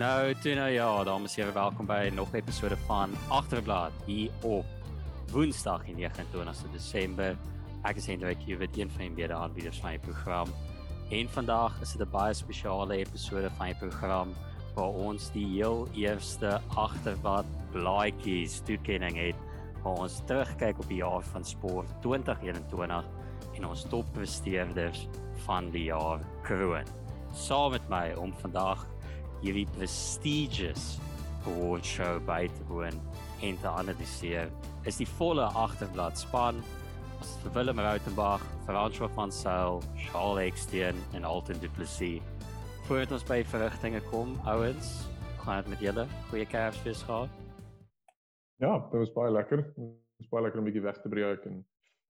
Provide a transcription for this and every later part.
Nou, toe nou ja, dames en here, welkom by nog 'n episode van Agterblad hier op Woensdag die 29ste Desember. Ek is Hendrik, jy weet een van die mede aanbieders van die program. En vandag is dit 'n baie spesiale episode van die program waar ons die heel eerste Agterblad blaadjies toekenning het. Waar ons terugkyk op die jaar van sport 2021 en ons toppresteerders van die jaar kroon. Saam met my om vandag hierdie prestigious award show by te woon en te analiseer is die volle agterblad span as Willem Rautenbach, François van Sail, Charles Eksteen en Alton Du Plessis. Voordat ons by verrigtinge kom, ouens, gaan dit met julle? Goeie Kersfees gehad? Ja, dit was baie lekker. Dit was baie lekker om 'n bietjie weg te breek en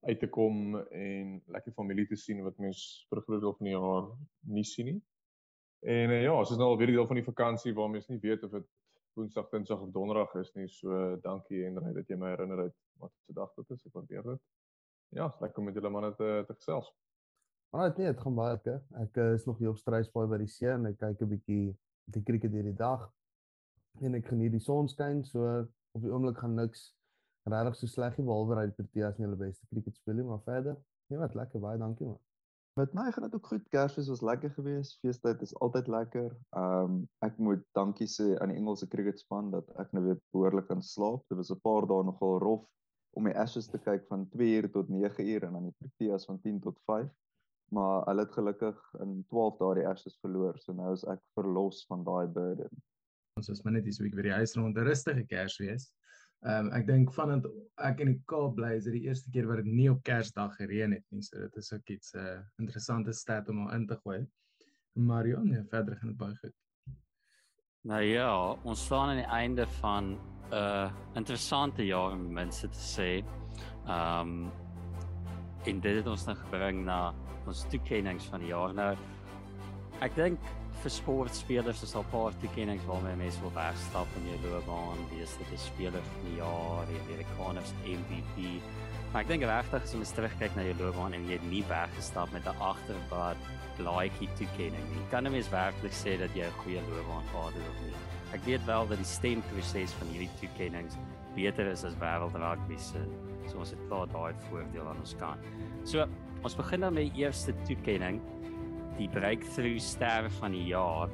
uit te kom en lekker familie te sien wat mens vir groot deel van die jaar nie sien nie. En uh, ja, ons is nou al weer deel van die vakansie waar mens nie weet of dit Woensdag, Dinsdag of Donderdag is nie. So dankie Henry dat jy my herinner het wat se dag dit is. Ek waardeer dit. Ja, lekker om met julle manne te te gesels. Maar dit nee, dit gaan baie lekker. Ek uh, is nog hier op Strysbaai by die see en ek kyk 'n bietjie die krieket hierdie dag. En ek geniet die sonskyn, so op die oomblik gaan niks regtig so sleg nie behalwe dat die Proteas nie hulle beste krieket speel nie, maar verder, nee, wat lekker, baie dankie man. Met my gaan dit ook goed. Kersfees was lekker geweest. Feestyd is altyd lekker. Um, ek moet dankie sê aan die Engelse cricketspan dat ek nou weer behoorlik kan slaap. Dit was 'n paar dae nogal rof om die Ashes te kyk van 2 uur tot 9 uur en dan die Proteas van 10 tot 5. Maar hulle het gelukkig in 12 dae die Ashes verloor. So nou is ek verlos van daai burden. Ons is maar net hier so ek weer die huis rond 'n rustige Kersfees. Ehm um, ek dink vandat ek in die Kaap bly is dit die eerste keer wat dit nie op Kersdag gereën het nie. So dit is ook iets 'n uh, interessante stat om in te gooi. Maar ja, nee, verder gaan dit baie goed. Nou ja, ons staan aan die einde van 'n uh, interessante jaar om mense te sê. Ehm um, en dit het ons nou gebring na ons toekennings van die jaar. Nou ek dink vir sportspelers is al paar toekennings waarmee mense wil wegstap in jou loopbaan, wees dit 'n speler van die jaar, die Amerikaners MVP. Maar ek dink regtig as jy mens terugkyk na jou loopbaan en jy het nie weggestap met 'n agterblad laaitjie toekenning nie. Kan 'n mens werklik sê dat jy 'n goeie loopbaan gehad het of nie? Ek weet wel dat die stemproses van hierdie toekennings beter is as wêreldrugby se. So ons het klaar daai voordeel aan ons kant. So, ons begin dan met die eerste toekenning die breakthrough ster van die jaar.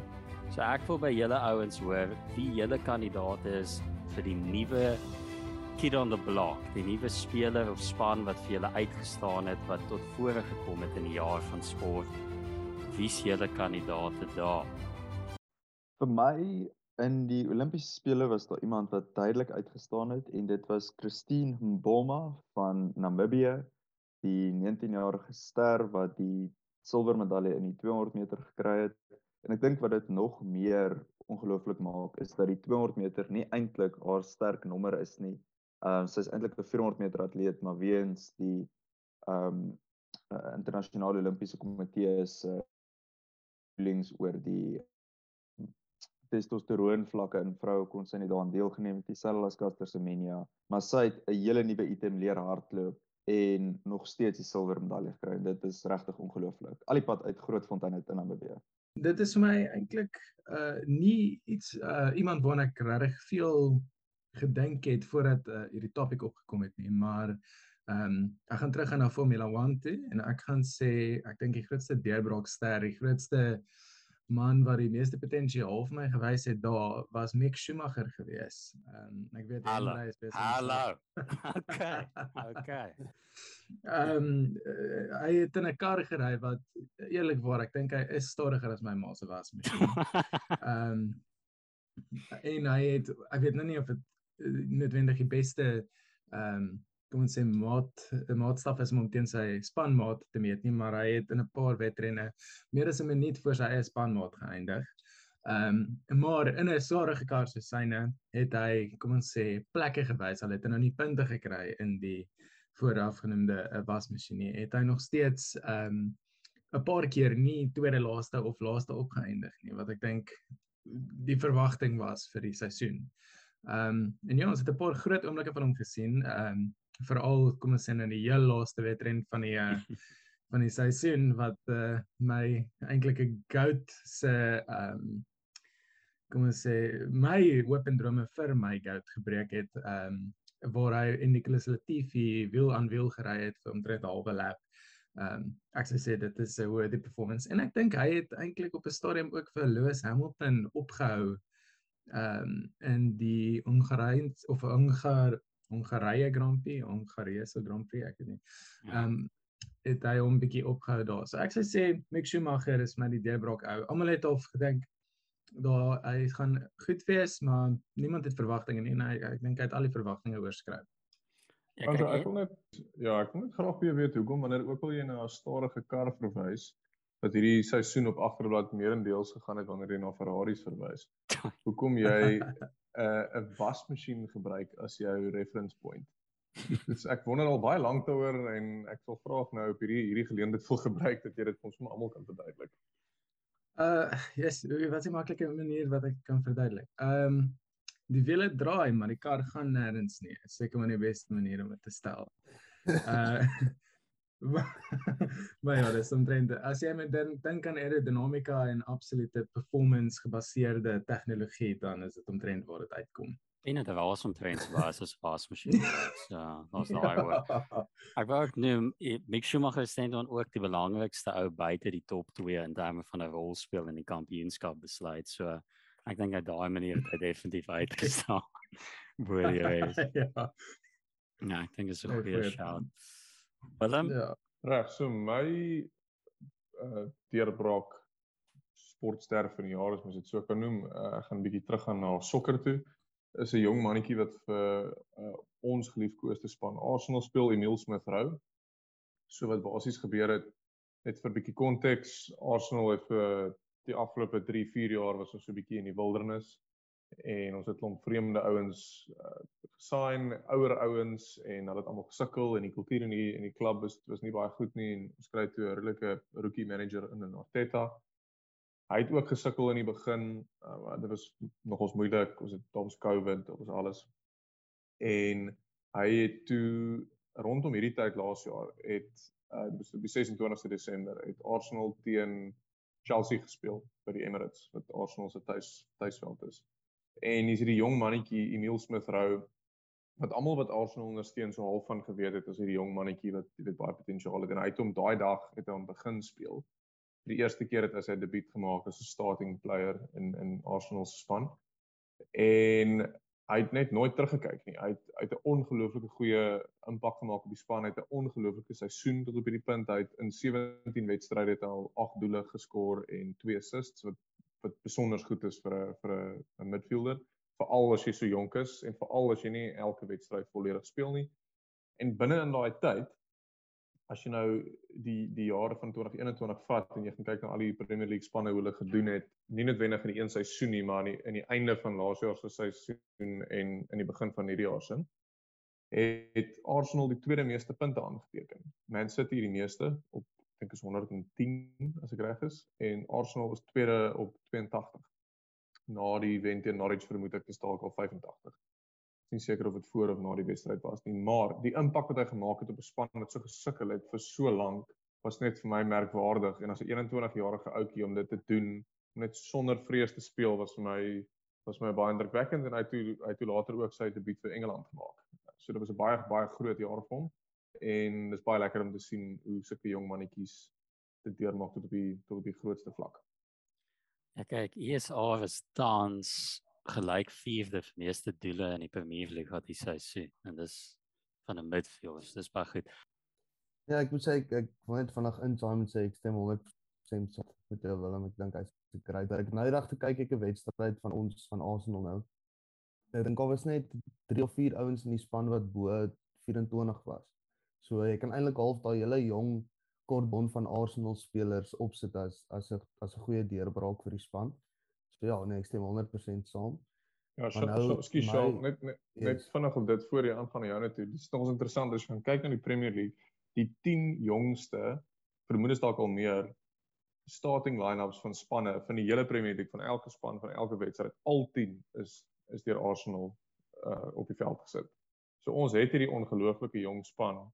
So ek wil by julle ouens hoor wie julle kandidaat is vir die nuwe kid on the block, die nuwe speler of span wat vir julle uitgestaan het wat tot vore gekom het in die jaar van sport. Wie is julle kandidaate daar? Vir my in die Olimpiese spele was daar iemand wat duidelik uitgestaan het en dit was Christine Mboma van Namibië, die 19-jarige ster wat die silwermedalje in die 200 meter gekry het. En ek dink wat dit nog meer ongelooflik maak is dat die 200 meter nie eintlik haar sterk nommer is nie. Ehm uh, sy is eintlik 'n 400 meter atleet, maar weens die ehm um, uh, internasionale olimpiese komitee se uh, links oor die testosteroon vlakke in vroue kon sy nie daaraan deelgeneem het dieselfde as Caster Semenya, maar sy het 'n hele nuwe item leer hardloop en nog steeds die silwer medalje gekry. Dit is regtig ongelooflik. Al die pad uit Grootfontein uit in Namibië. Dit is vir my eintlik uh nie iets uh iemand waarna ek regtig veel gedink het voordat uh hierdie topik opgekom het nie, maar ehm um, ek gaan terug gaan na Formula 1 toe en ek gaan sê ek dink die grootste deurbraak ster, die grootste man wat die meeste potensiaal vir my gewys het daar was Mick Schumacher gewees. Ehm um, ek weet Hallo. hy is besig. Hallo. okay. Okay. Ehm um, uh, hy het in 'n kar gery wat eerlikwaar ek dink hy is stadiger as my ma se was masjien. Ehm um, en hy het ek weet nou nie of dit uh, noodwendig die beste ehm um, kom ons sê maat maatstaf is om teen sy spanmaat te meet nie, maar hy het in 'n paar wedrenne meer as 'n minuut voor sy eie spanmaat geëindig. Ehm um, maar in 'n swaarige kar soos syne het hy kom ons sê plekke gewys. Hy het nou nie punte gekry in die voorafgenoemde uh, wasmasjien nie. Het hy nog steeds ehm um, 'n paar keer nie tweede laaste of laaste opgeëindig nie, wat ek dink die verwagting was vir die seisoen. Ehm um, en ja, ons het 'n paar groot oomblikke van hom gesien. Ehm um, veral kom ons sê in die heel laaste wedren van die uh, van die seisoen wat uh, my eintlik 'n goat se ehm um, kom ons sê my hoop en drome vir my gout gebreek het ehm um, waar hy en Nicholas Latifi wiel aan wiel gery het vir omtrent halwe lap. Ehm um, ek sou sê dit is 'n hoë die performance en ek dink hy het eintlik op 'n stadium ook vir Lewis Hamilton opgehou ehm um, in die Hongarye of Hongar Hongarye Grand Prix, Hongarese Grand Prix, ek weet nie. Ehm um, het hy hom bietjie opgehou daar. So ek sou sê Mick Schumacher is my die deurbraak ou. Almal het al gedink daar hy gaan goed wees, maar niemand het verwagtinge nie en hy ek dink hy het al die verwagtinge oorskry. Ja, kyk, ek wil net ja, ek wil net graag weer weet hoekom wanneer ook al jy na 'n stadige kar verwys dat hierdie seisoen op agterblad meerendeels gegaan het wanneer jy na Ferraris verwys. Hoekom jy 'n uh, 'n wasmasjien gebruik as jou reference point. Dis ek wonder al baie lank daaroor en ek wil graag nou op hierdie hierdie geleentheid wil gebruik dat jy dit vir ons maar almal kan verduidelik. Uh yes, wat 'n maklike manier wat ek kan verduidelik. Ehm um, die wiele draai, maar die kar gaan nêrens nie. Is seker maar die beste manier om dit te stel. Uh maar ja, dis omtrent as jy met dink dink aan aerodinamika en absolute performance gebaseerde tegnologie, dan is dit omtrent waar dit uitkom. en dit was omtrent was as wasmasjien. So, daar's daai woord. Ek wou ook noem eh, Mick Schumacher staan dan ook die belangrikste ou buite die top 2 in terme van 'n rol speel in die kampioenskap besluit. So ek dink hy daai manier het hy definitief uitgestaan. Jy is. ja. Ja, ek dink dit is 'n Goeie shout. Willem, Ja. Reg, so my uh deurbraak sportster van die jaar as mens dit so kan noem, uh, ek gaan 'n bietjie teruggaan na sokker toe. Is 'n jong mannetjie wat vir uh, ons geliefkoeste span Arsenal speel, Emil Smith Rowe. So wat basies gebeur het, net vir 'n bietjie konteks, Arsenal het vir die afgelope 3, 4 jaar was ons so 'n bietjie in die wildernis en ons het 'n klomp vreemde ouens uh, gesign, ouer ouens en hulle het almal gesukkel en die kultuur in die in die klub was was nie baie goed nie en ons kry toe 'n redelike rookie manager in in Arteta. Hy het ook gesukkel in die begin. Uh, dit was nogals moeilik. Ons het ons COVID, ons alles. En hy het toe rondom hierdie tyd laas jaar het uh op die 26ste Desember het Arsenal teen Chelsea gespeel by die Emirates wat Arsenal se tuis tuisveld is. En hier's hierdie jong mannetjie Emil Smith Rowe wat almal wat Arsenal ondersteun so half van geweet het as hierdie jong mannetjie wat weet baie potensiaal het en hy het hom daai dag het hy hom begin speel. Vir die eerste keer het hy sy debuut gemaak as 'n starting player in in Arsenal se span. En hy het net nooit teruggekyk nie. Hy het hy het 'n ongelooflike goeie impak gemaak op die span. Hy het 'n ongelooflike seisoen tot op hierdie punt. Hy het in 17 wedstryde al 8 doele geskor en 2 assists wat wat besonder goed is vir 'n vir 'n midfielder, veral as jy so jonk is en veral as jy nie elke wedstryd volledig speel nie. En binne in daai tyd as jy nou die die jare van 2021 vat en jy gaan kyk na al die Premier League spanne hoe hulle gedoen het, nie noodwendig in die een seisoen nie, maar in die, in die einde van laas jaar se seisoen en in die begin van hierdie jaar se het Arsenal die tweede meeste punte aangeteken. Man City die meeste op dink is 110 as ek reg is en Arsenal is tweede op 82. Na die wen teen Norwich vermoed ek is dalk al 85 nie seker of dit voor of na die wedstryd was nie, maar die impak wat hy gemaak het op 'n span wat so gesukkel het vir so lank was net vir my merkwaardig en as 'n 21-jarige ouetjie om dit te doen net sonder vrees te speel was vir my was my baie indrukwekkend en hy toe hy toe later ook sy debuut vir Engeland gemaak. So dit was 'n baie baie groot jaar vir hom en dis baie lekker om te sien hoe sulke jong mannetjies dit deurmaak tot op die tot op die grootste vlak. Ja kyk, ESA was tans gelyk vierde vir meeste doele in die Premier League wat hy seisoen en dis van 'n midfield. Dis baie goed. Ja, ek moet sê ek, ek wil net vanaand in Simon sê ek stem 100% saam met jou Willem. Ek dink hy's 'n great. Ek nou dag te kyk ek 'n wedstryd van ons van Arsenal nou. Ek dink daar was net 3 of 4 ouens in die span wat bo 24 was. So jy kan eintlik half daai hele jong kortbon van Arsenal spelers opsit as as 'n as 'n goeie deurbraak vir die span. So ja, nee, ek stem 100% saam. Ja, so, nou, so net net, net Yes. vinnig op dit voor jy aangaan na jou toe. Dit is nogals interessant as jy gaan kyk na die Premier League, die 10 jongste, vermoedes dalk al meer starting line-ups van spanne van die hele Premier League van elke span van elke wedstryd, al 10 is is deur Arsenal uh op die veld gesit. So ons het hierdie ongelooflike jong span.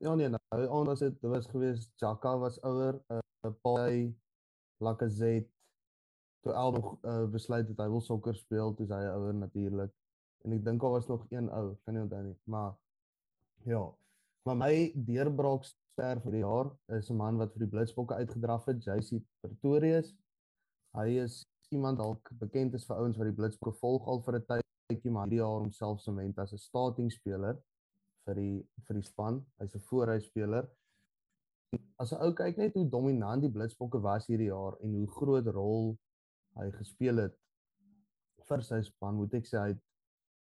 Ja nee, nou aan was dit was gewees Jaka was ouer, uh Paul, Lacazette, toe al nog uh, besluit het hy wil sokker speel, toe hy ouer natuurlik. En ek dink daar was nog een ou, kan nie onthou nie, maar ja. Maar my deurbraak ster vir die jaar is 'n man wat vir die Blitsbokke uitgedraf het, JC Pretorius. Hy is iemand dalk bekend is vir ouens wat die Blitsbokke volg al vir 'n tydjie, maar hierdie jaar homself sement as 'n starting speler vir die vir die span. Hy's 'n voorhuisspeler as 'n ou kyk net hoe dominant die Blitsbokke was hierdie jaar en hoe groot rol hy gespeel het vir sy span, moet ek sê hy het,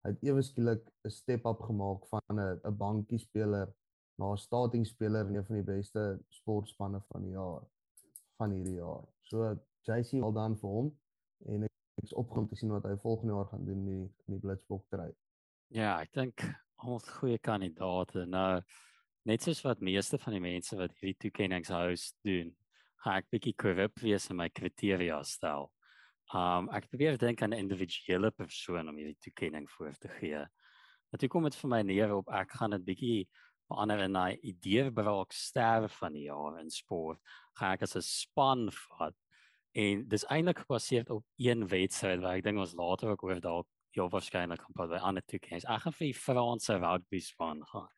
hy het ewe skielik 'n step up gemaak van 'n 'n bankie speler na 'n starting speler in een van die beste sportspanne van die jaar van hierdie jaar. So JC wel dan vir hom en ek is opgewonde te sien wat hy volgende jaar gaan doen in die in die Blitsbok dry. Ja, ek dink almal goeie kandidaate. Nou net soos wat meeste van die mense wat hierdie toekenningshuis doen, gaan ek bietjie korrup wees in my kriteria stel. Um ek probeer dink aan 'n individuele persoon om hierdie toekenning voor te gee. Natuurlik kom dit vir my neer op ek gaan dit bietjie verander in 'n idee bewaak sterwe van die jaar in sport. Gaan ek as 'n span vat en dis eintlik gebaseer op een wedstryd wat ek dink ons later ook oor dalk jou waarskynlik kan praat by ander toekennings. Ek gaan vir die Franse rugby span gaan.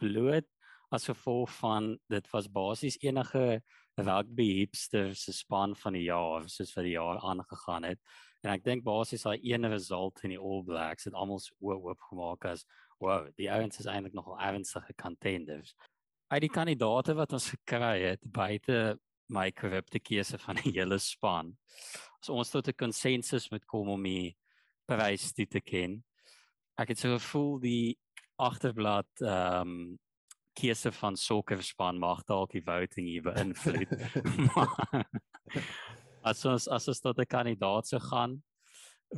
Bloot as gevolg van dit was basies enige rugby hipster se span van die jaar soos vir die jaar aangegaan het. En ek dink basies daai een result in die All Blacks het almal so oop gemaak as wow die ouens is eintlik nogal ernstige contenders. Uit die kandidaate wat ons gekry het buite my korrupte keuse van die hele span as ons tot 'n konsensus moet kom om die prys te ken ek het so gevoel die agterblad ehm um, keuse van sokkerspan mag dalk die voting hier beïnvloed. as ons as ons tot 'n kandidaat sou gaan,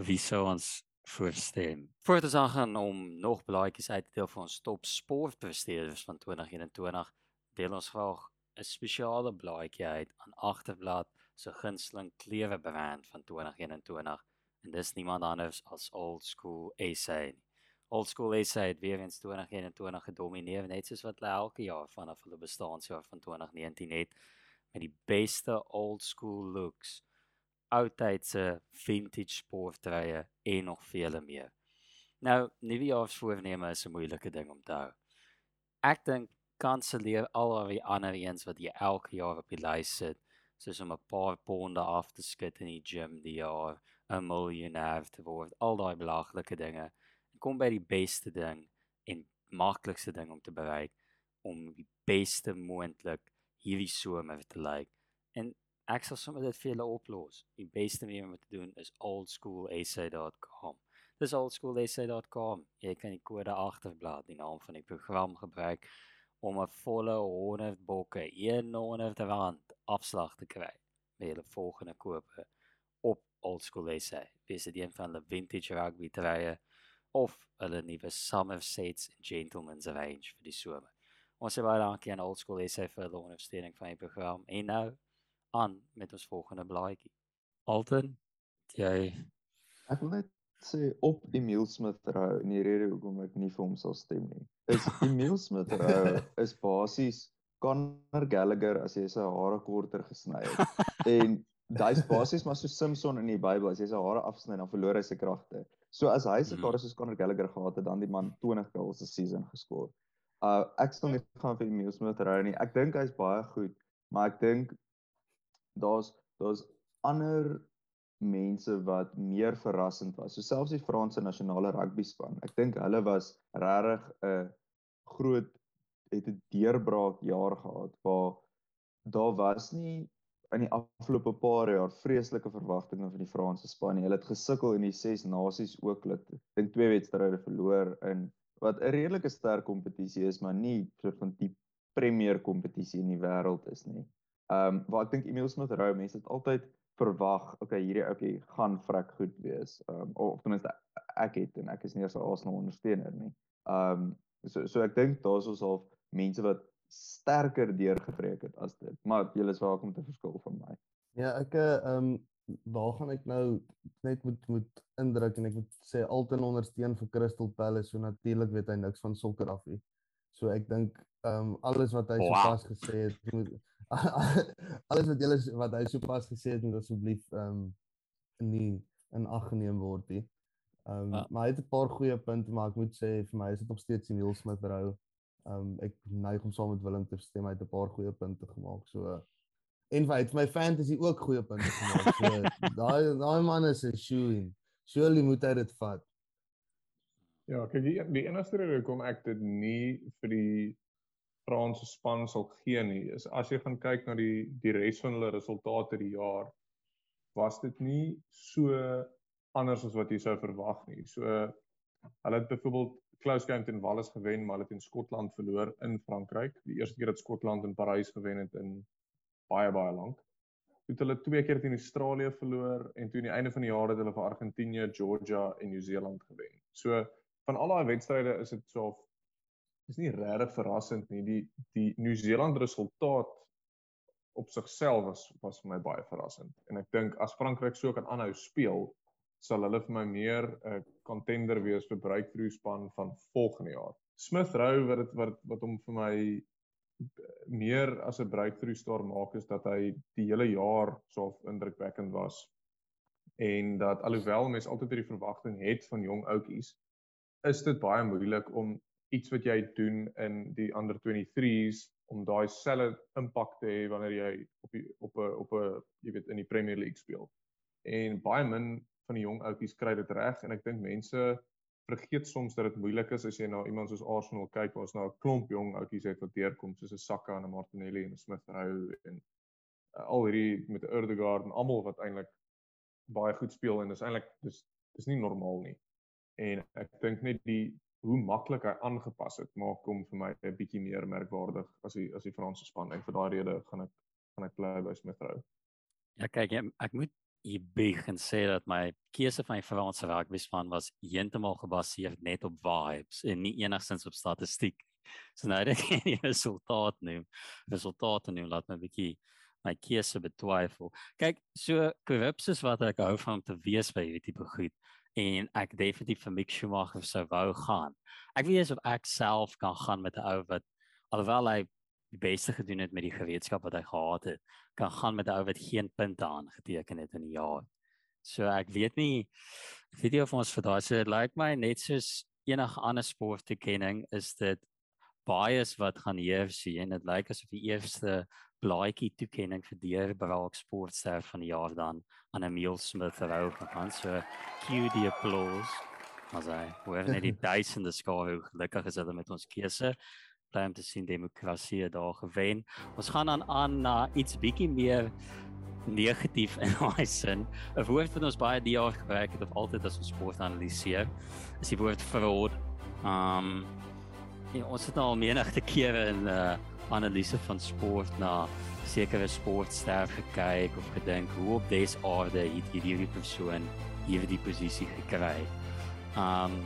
wie sou ons voorstem? Voordat ons gaan om nog blaadjies uit te deel vir ons top sportpresteerders van 2021, deel ons graag 'n spesiale blaadjie uit aan agterblad se gunsteling klerebrand van 2021 en dis niemand anders as Old School SA. Old School SA het weer eens 2021 gedomineer net soos wat hulle elke jaar vanaf hulle bestaanjaar van 2019 het met die beste old school looks, oudtydse vintage sportdrye en nog vele meer. Nou, nuwejaarsvoorneme is 'n moeilike ding om te hou. Ek dink kanselleer al die ander eens wat jy elke jaar op die lys sit, soos om 'n paar ponde af te skud in die gym die jaar, 'n miljonair te word, al daai belaglike dinge kom by die beste ding en maklikste ding om te bereik om die beste moontlik hierdie somer te lyk. En ek sal sommer dit vir julle oplos. Die beste manier om dit te doen is oldschoolsa.com. Dis oldschoolsa.com. Jy kan die kode agterblad, die naam van die program gebruik om 'n volle 100 bokke, 100 rand afslag te kry by julle volgende kope op oldschoolsa. Dis die een van die vintage rugby treye of hulle nuwe Somersets Gentlemen's range vir die somer. Ons sê baie dankie aan Old School SA vir hulle ondersteuning van die program. En nou aan met ons volgende blaadjie. Alton, jy Ek wil net sê op Emil Smith rou en die rede hoekom ek nie vir hom sal stem nie. Is Emil Smith rou is basies Conor Gallagher as hy sy hare korter gesny het. en Hy's basies maar so Simpson in die Bybel, as hy sy hare afsny dan verloor hy sy kragte. So as hy se kare soos Conor Gallagher gehad het, dan die man 20 goals 'n season geskoor. Uh ek sal nie gaan vir Emil Smith ry nie. Ek dink hy's baie goed, maar ek dink daar's daar's ander mense wat meer verrassend was. So selfs die Franse nasionale rugby span. Ek dink hulle was regtig 'n groot het 'n deurbraak jaar gehad waar daar was nie in die afgelope paar jaar vreeslike verwagtinge van die Franse span. Hulle het gesukkel in die ses nasies ook. Hulle het dink twee wedstryde verloor in wat 'n redelike sterk kompetisie is, maar nie soort van die premier kompetisie in die wêreld is nie. Ehm um, waar ek dink Emil Smith Rowe mense het altyd verwag, okay, hierdie ouetjie gaan vrek goed wees. Ehm um, of ten minste ek het en ek is nie eens 'n Arsenal ondersteuner nie. Ehm um, so so ek dink daar's ons al mense wat sterker deurgebreek het as dit. Maar jy is welkom te verskil van my. Ja, ek ehm um, daar gaan ek nou net moet moet indruk en ek moet sê altyd ondersteun vir Crystal Palace. So natuurlik weet hy niks van sokker af nie. So ek dink ehm um, alles wat hy wow. sopas gesê het, moet alles wat julle wat hy sopas gesê het, moet asseblief ehm um, nie in ag geneem word nie. Ehm um, Ja. maar hy het 'n paar goeie punte, maar ek moet sê vir my is dit nog steeds die Will Smith rou. Um, ek neig om saam met Willem te stem, hy het 'n paar goeie punte gemaak. So en hy het vir my fantasy ook goeie punte gemaak. So daai daai man is 'n shoe-in. Surely moet hy dit vat. Ja, kyk die die enigste rede hoekom ek dit nie vir die Franse span sal gee nie is as jy gaan kyk na die die res van hulle resultate die jaar was dit nie so anders as wat jy sou verwag nie. So hulle het byvoorbeeld close game teen Wales gewen, maar hulle het in Skotland verloor in Frankryk. Die eerste keer dat Skotland in Parys gewen het in baie baie lank. Toe het hulle twee keer teen Australië verloor en toe aan die einde van die jaar het hulle vir Argentinië, Georgia en Nieu-Seeland gewen. So van al daai wedstryde is dit so is nie regtig verrassend nie. Die die Nieu-Seeland resultaat op sigself was was vir my baie verrassend. En ek dink as Frankryk so kan aanhou speel, sal hulle vir my meer 'n uh, contender wees vir breakthrough span van volgende jaar. Smith Rowe wat dit wat wat hom vir my meer as 'n breakthrough star maak is dat hy die hele jaar so indrukwekkend was en dat alhoewel mense altyd hierdie verwagting het van jong ouetjies is dit baie moeilik om iets wat jy doen in die under 23s om daai selfe impak te hê wanneer jy op die op 'n op 'n jy weet in die Premier League speel. En baie min van die jong ouetjies kry dit reg en ek dink mense vergeet soms dat dit moeilik is as jy na iemand soos Arsenal kyk waar ons nou 'n klomp jong ouetjies het wat deurkom soos 'n Saka en 'n Martinelli en 'n Smith Rowe en uh, al hierdie met Erdegaard en almal wat eintlik baie goed speel en dis eintlik dis dis nie normaal nie. En ek dink net die hoe maklik hy aangepas het maak hom vir my 'n bietjie meer merkwaardig as die as die Franse span en vir daai rede gaan ek gaan ek bly by Smith Rowe. Ja kyk, ek, ek moet bieg en sê dat my keuse van die Franse rugbyspan was heeltemal gebaseer net op vibes en nie enigstens op statistiek. So nou dat ek die resultaat noem, resultate noem laat my 'n bietjie my keuse betwyfel. Kyk, so korrups is wat ek hou van te wees by hierdie tipe goed en ek definitief vir Mick Schumacher sou wou gaan. Ek weet of ek self kan gaan met 'n ou wat alhoewel hy die beste gedoen het met die gereedskap wat hy gehad het, kan gaan met 'n ou wat geen punte aangeteken het in die jaar. So ek weet nie ek weet nie of ons vir daai so dit lyk like my net soos enige ander sporttoekenning is dit bias wat gaan heers en dit lyk asof die eerste blaadjie toekenning vir die Braak sportster van die jaar dan aan Emil Smith rou gegaan. So cue die applause. Maar hy, hoor net die duisende skare hoe gelukkig is hulle met ons keuse. Bly om te sien demokrasie daar gewen. Ons gaan dan aan na iets bietjie meer negatief in daai sin. 'n Woord wat ons baie die jaar gebruik het of altyd as ons sport analiseer, is die woord fraud. Um ja, ons het al menige kere in 'n uh, analise van sport na sekere sportster gekyk of gedink hoe op dese aarde het hierdie persoon hierdie posisie gekry. Um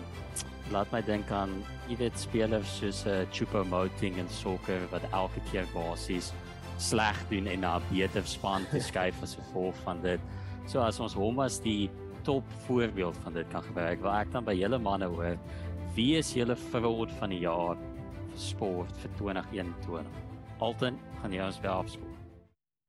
laat my dink aan jy weet spelers soos 'n uh, Choupo-Moting in sokker wat elke keer basies sleg doen en na 'n beter span te skuif as gevolg van dit. So as ons hom as die top voorbeeld van dit kan gebruik, wil ek dan by julle manne hoor, wie is julle fraud van die jaar vir sport vir 2021? Alton, gaan jy ons weer afskool?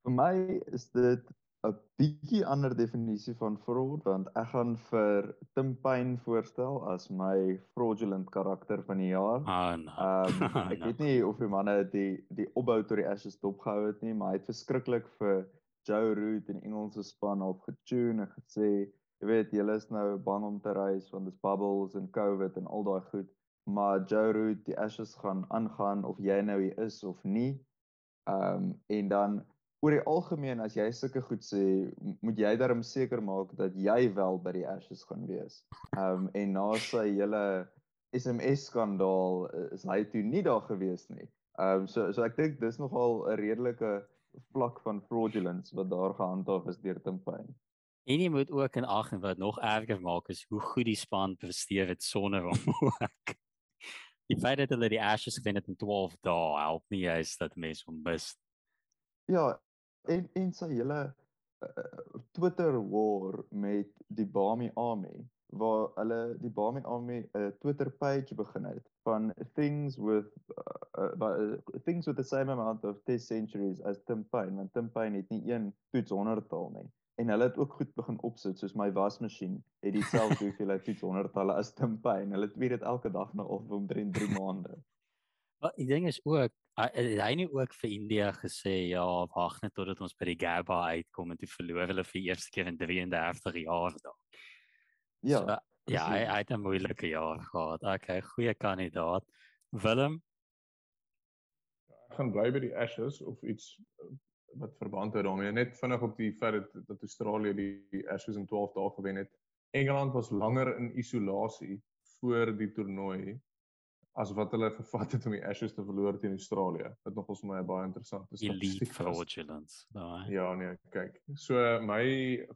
Vir my is dit 'n bietjie ander definisie van fraud want ek gaan vir Tim Payne voorstel as my fraudulent karakter van die jaar. Ah, no. Ehm um, ek no. weet nie of die manne die die opbou tot die Ashes dopgehou het nie, maar hy het verskriklik vir Joe Root en Engelse span op getune en gesê, jy weet, julle is nou bang om te reis want dis bubbles en COVID en al daai goed, maar Joe Root, die Ashes gaan aangaan of jy nou hier is of nie. Ehm um, en dan oor die algemeen as jy sulke goed sê, moet jy darm seker maak dat jy wel by die Ashes gaan wees. Ehm um, en na sy hele SMS skandaal is hy toe nie daar gewees nie. Ehm um, so so ek dink dis nogal 'n redelike vlak van fraudulence wat daar gehandhaaf is deur Tim Payne. En jy moet ook in ag neem wat nog erger maak is hoe goed die span presteer het sonder hom ook. Die feit dat hulle die Ashes gewen het in 12 dae help nie juist dat mense hom mis. Ja, en en sy hele uh, Twitter war met die Bami Army waar hulle die Bami Army 'n uh, Twitter page begin het van things with uh, uh, things with the same amount of test centuries as Tim Payne want Tim Payne het nie een toets honderdtal nie. en hulle het ook goed begin opsit soos my wasmasjien het dieselfde hoeveelheid toets honderdtalle as Tim Payne. Hulle weet dit elke dag nou of omtrent 3 maande. Maar die ding is ook het hy nie ook vir India gesê ja, wag net totdat ons by die Gaba uitkom en toe verloor hulle vir eerste keer in 33 jaar daar. Ja. So, ja, hy, hy het 'n moeilike jaar gehad. Okay, goeie kandidaat. Willem, Ek gaan bly by die Ashes of iets eh, wat verband hou daarmee. Net vinnig op die feit dat, dat Australië die, die Ashes in 12 dae gewen het. Engeland was langer in isolasie voor die toernooi as wat hulle gevat het om die Ashes te verloor teen Australië. Wat nogals vir my baie interessante elite statistiek was. fraudulence. Daai. Ja nee, kyk. So my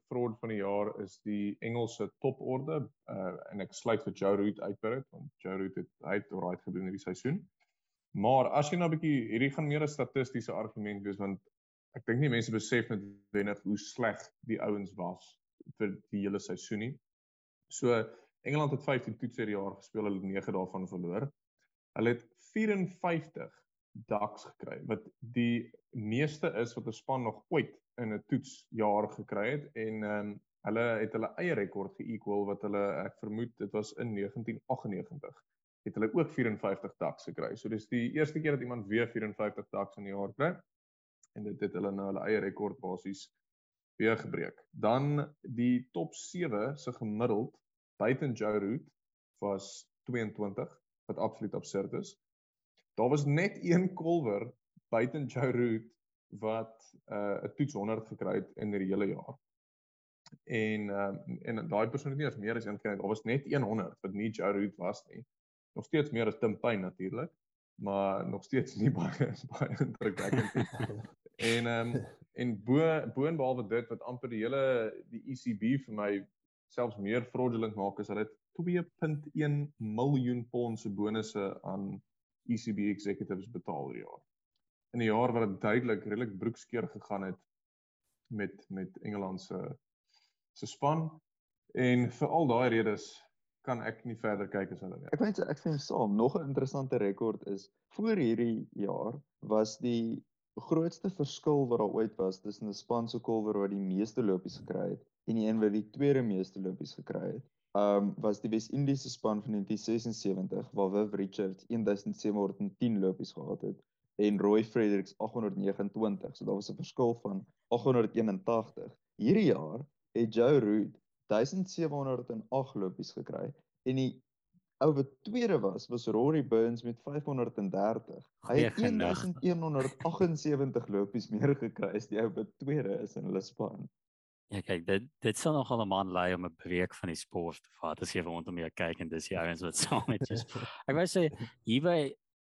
fraud van die jaar is die Engelse toporde uh en ek sluit vir Joe Root uit by dit want Joe Root het hy het right gedoen hierdie seisoen. Maar as jy nou 'n bietjie hierdie gaan meer 'n statistiese argument wees want ek dink nie mense besef net wenig hoe sleg die ouens was vir die hele seisoen nie. So Engeland het 15 toets hierdie jaar gespeel, hulle het 9 daarvan verloor. Hulle het 54 ducks gekry wat die meeste is wat 'n span nog ooit in 'n toetsjaar gekry het en ehm um, hulle het hulle eie rekord ge-equal wat hulle ek vermoed dit was in 1998 het hulle ook 54 ducks gekry. So dis die eerste keer dat iemand weer 54 ducks in 'n jaar kry en dit het hulle nou hulle eie rekord basies weer gebreek. Dan die top 7 se gemiddeld buiten Joe Root was 22 wat absoluut absurd is. Daar was net een kolwer buiten Joe Root wat 'n uh, 'n toets 100 gekry het in die hele jaar. En um, en daai persoon het nie eens meer as een nie. Daar was net 100 wat nie Joe Root was nie. Nog steeds meer as Tim Payne natuurlik, maar nog steeds nie baie baie indrukwekkend nie. En ehm um, en bo boonbehalwe dit wat amper die hele die ECB vir my selfs meer fraudulent maak is hulle het 2.1 miljoen pond se bonusse aan ECB executives betaal hierdie jaar. In 'n jaar wat dit duidelik redelik broekskeer gegaan het met met Engeland se se span en vir al daai redes kan ek nie verder kyk as hulle nie. Ek weet ek sien saam nog 'n interessante rekord is voor hierdie jaar was die grootste verskil wat daar ooit was tussen 'n span so kolwer wat die meeste lopies gekry het en die een wat die tweede meeste lopies gekry het. Um was die Wes-Indiese span van 1976 waar Viv Richards 1710 lopies gehad het en Roy Fredericks 829. So daar was 'n verskil van 881. Hierdie jaar het Joe Root 1708 lopies gekry en die ou wat tweede was was Rory Burns met 530. Hy het Goeie genug. 1178 lopies meer gekry as die ou wat tweede is in hulle span. Ja kyk, dit dit sal nogal 'n man lei om 'n breek van die sport te vat as jy rondom jou kyk en dis die ouens wat saam met jou. Ek wou sê hier by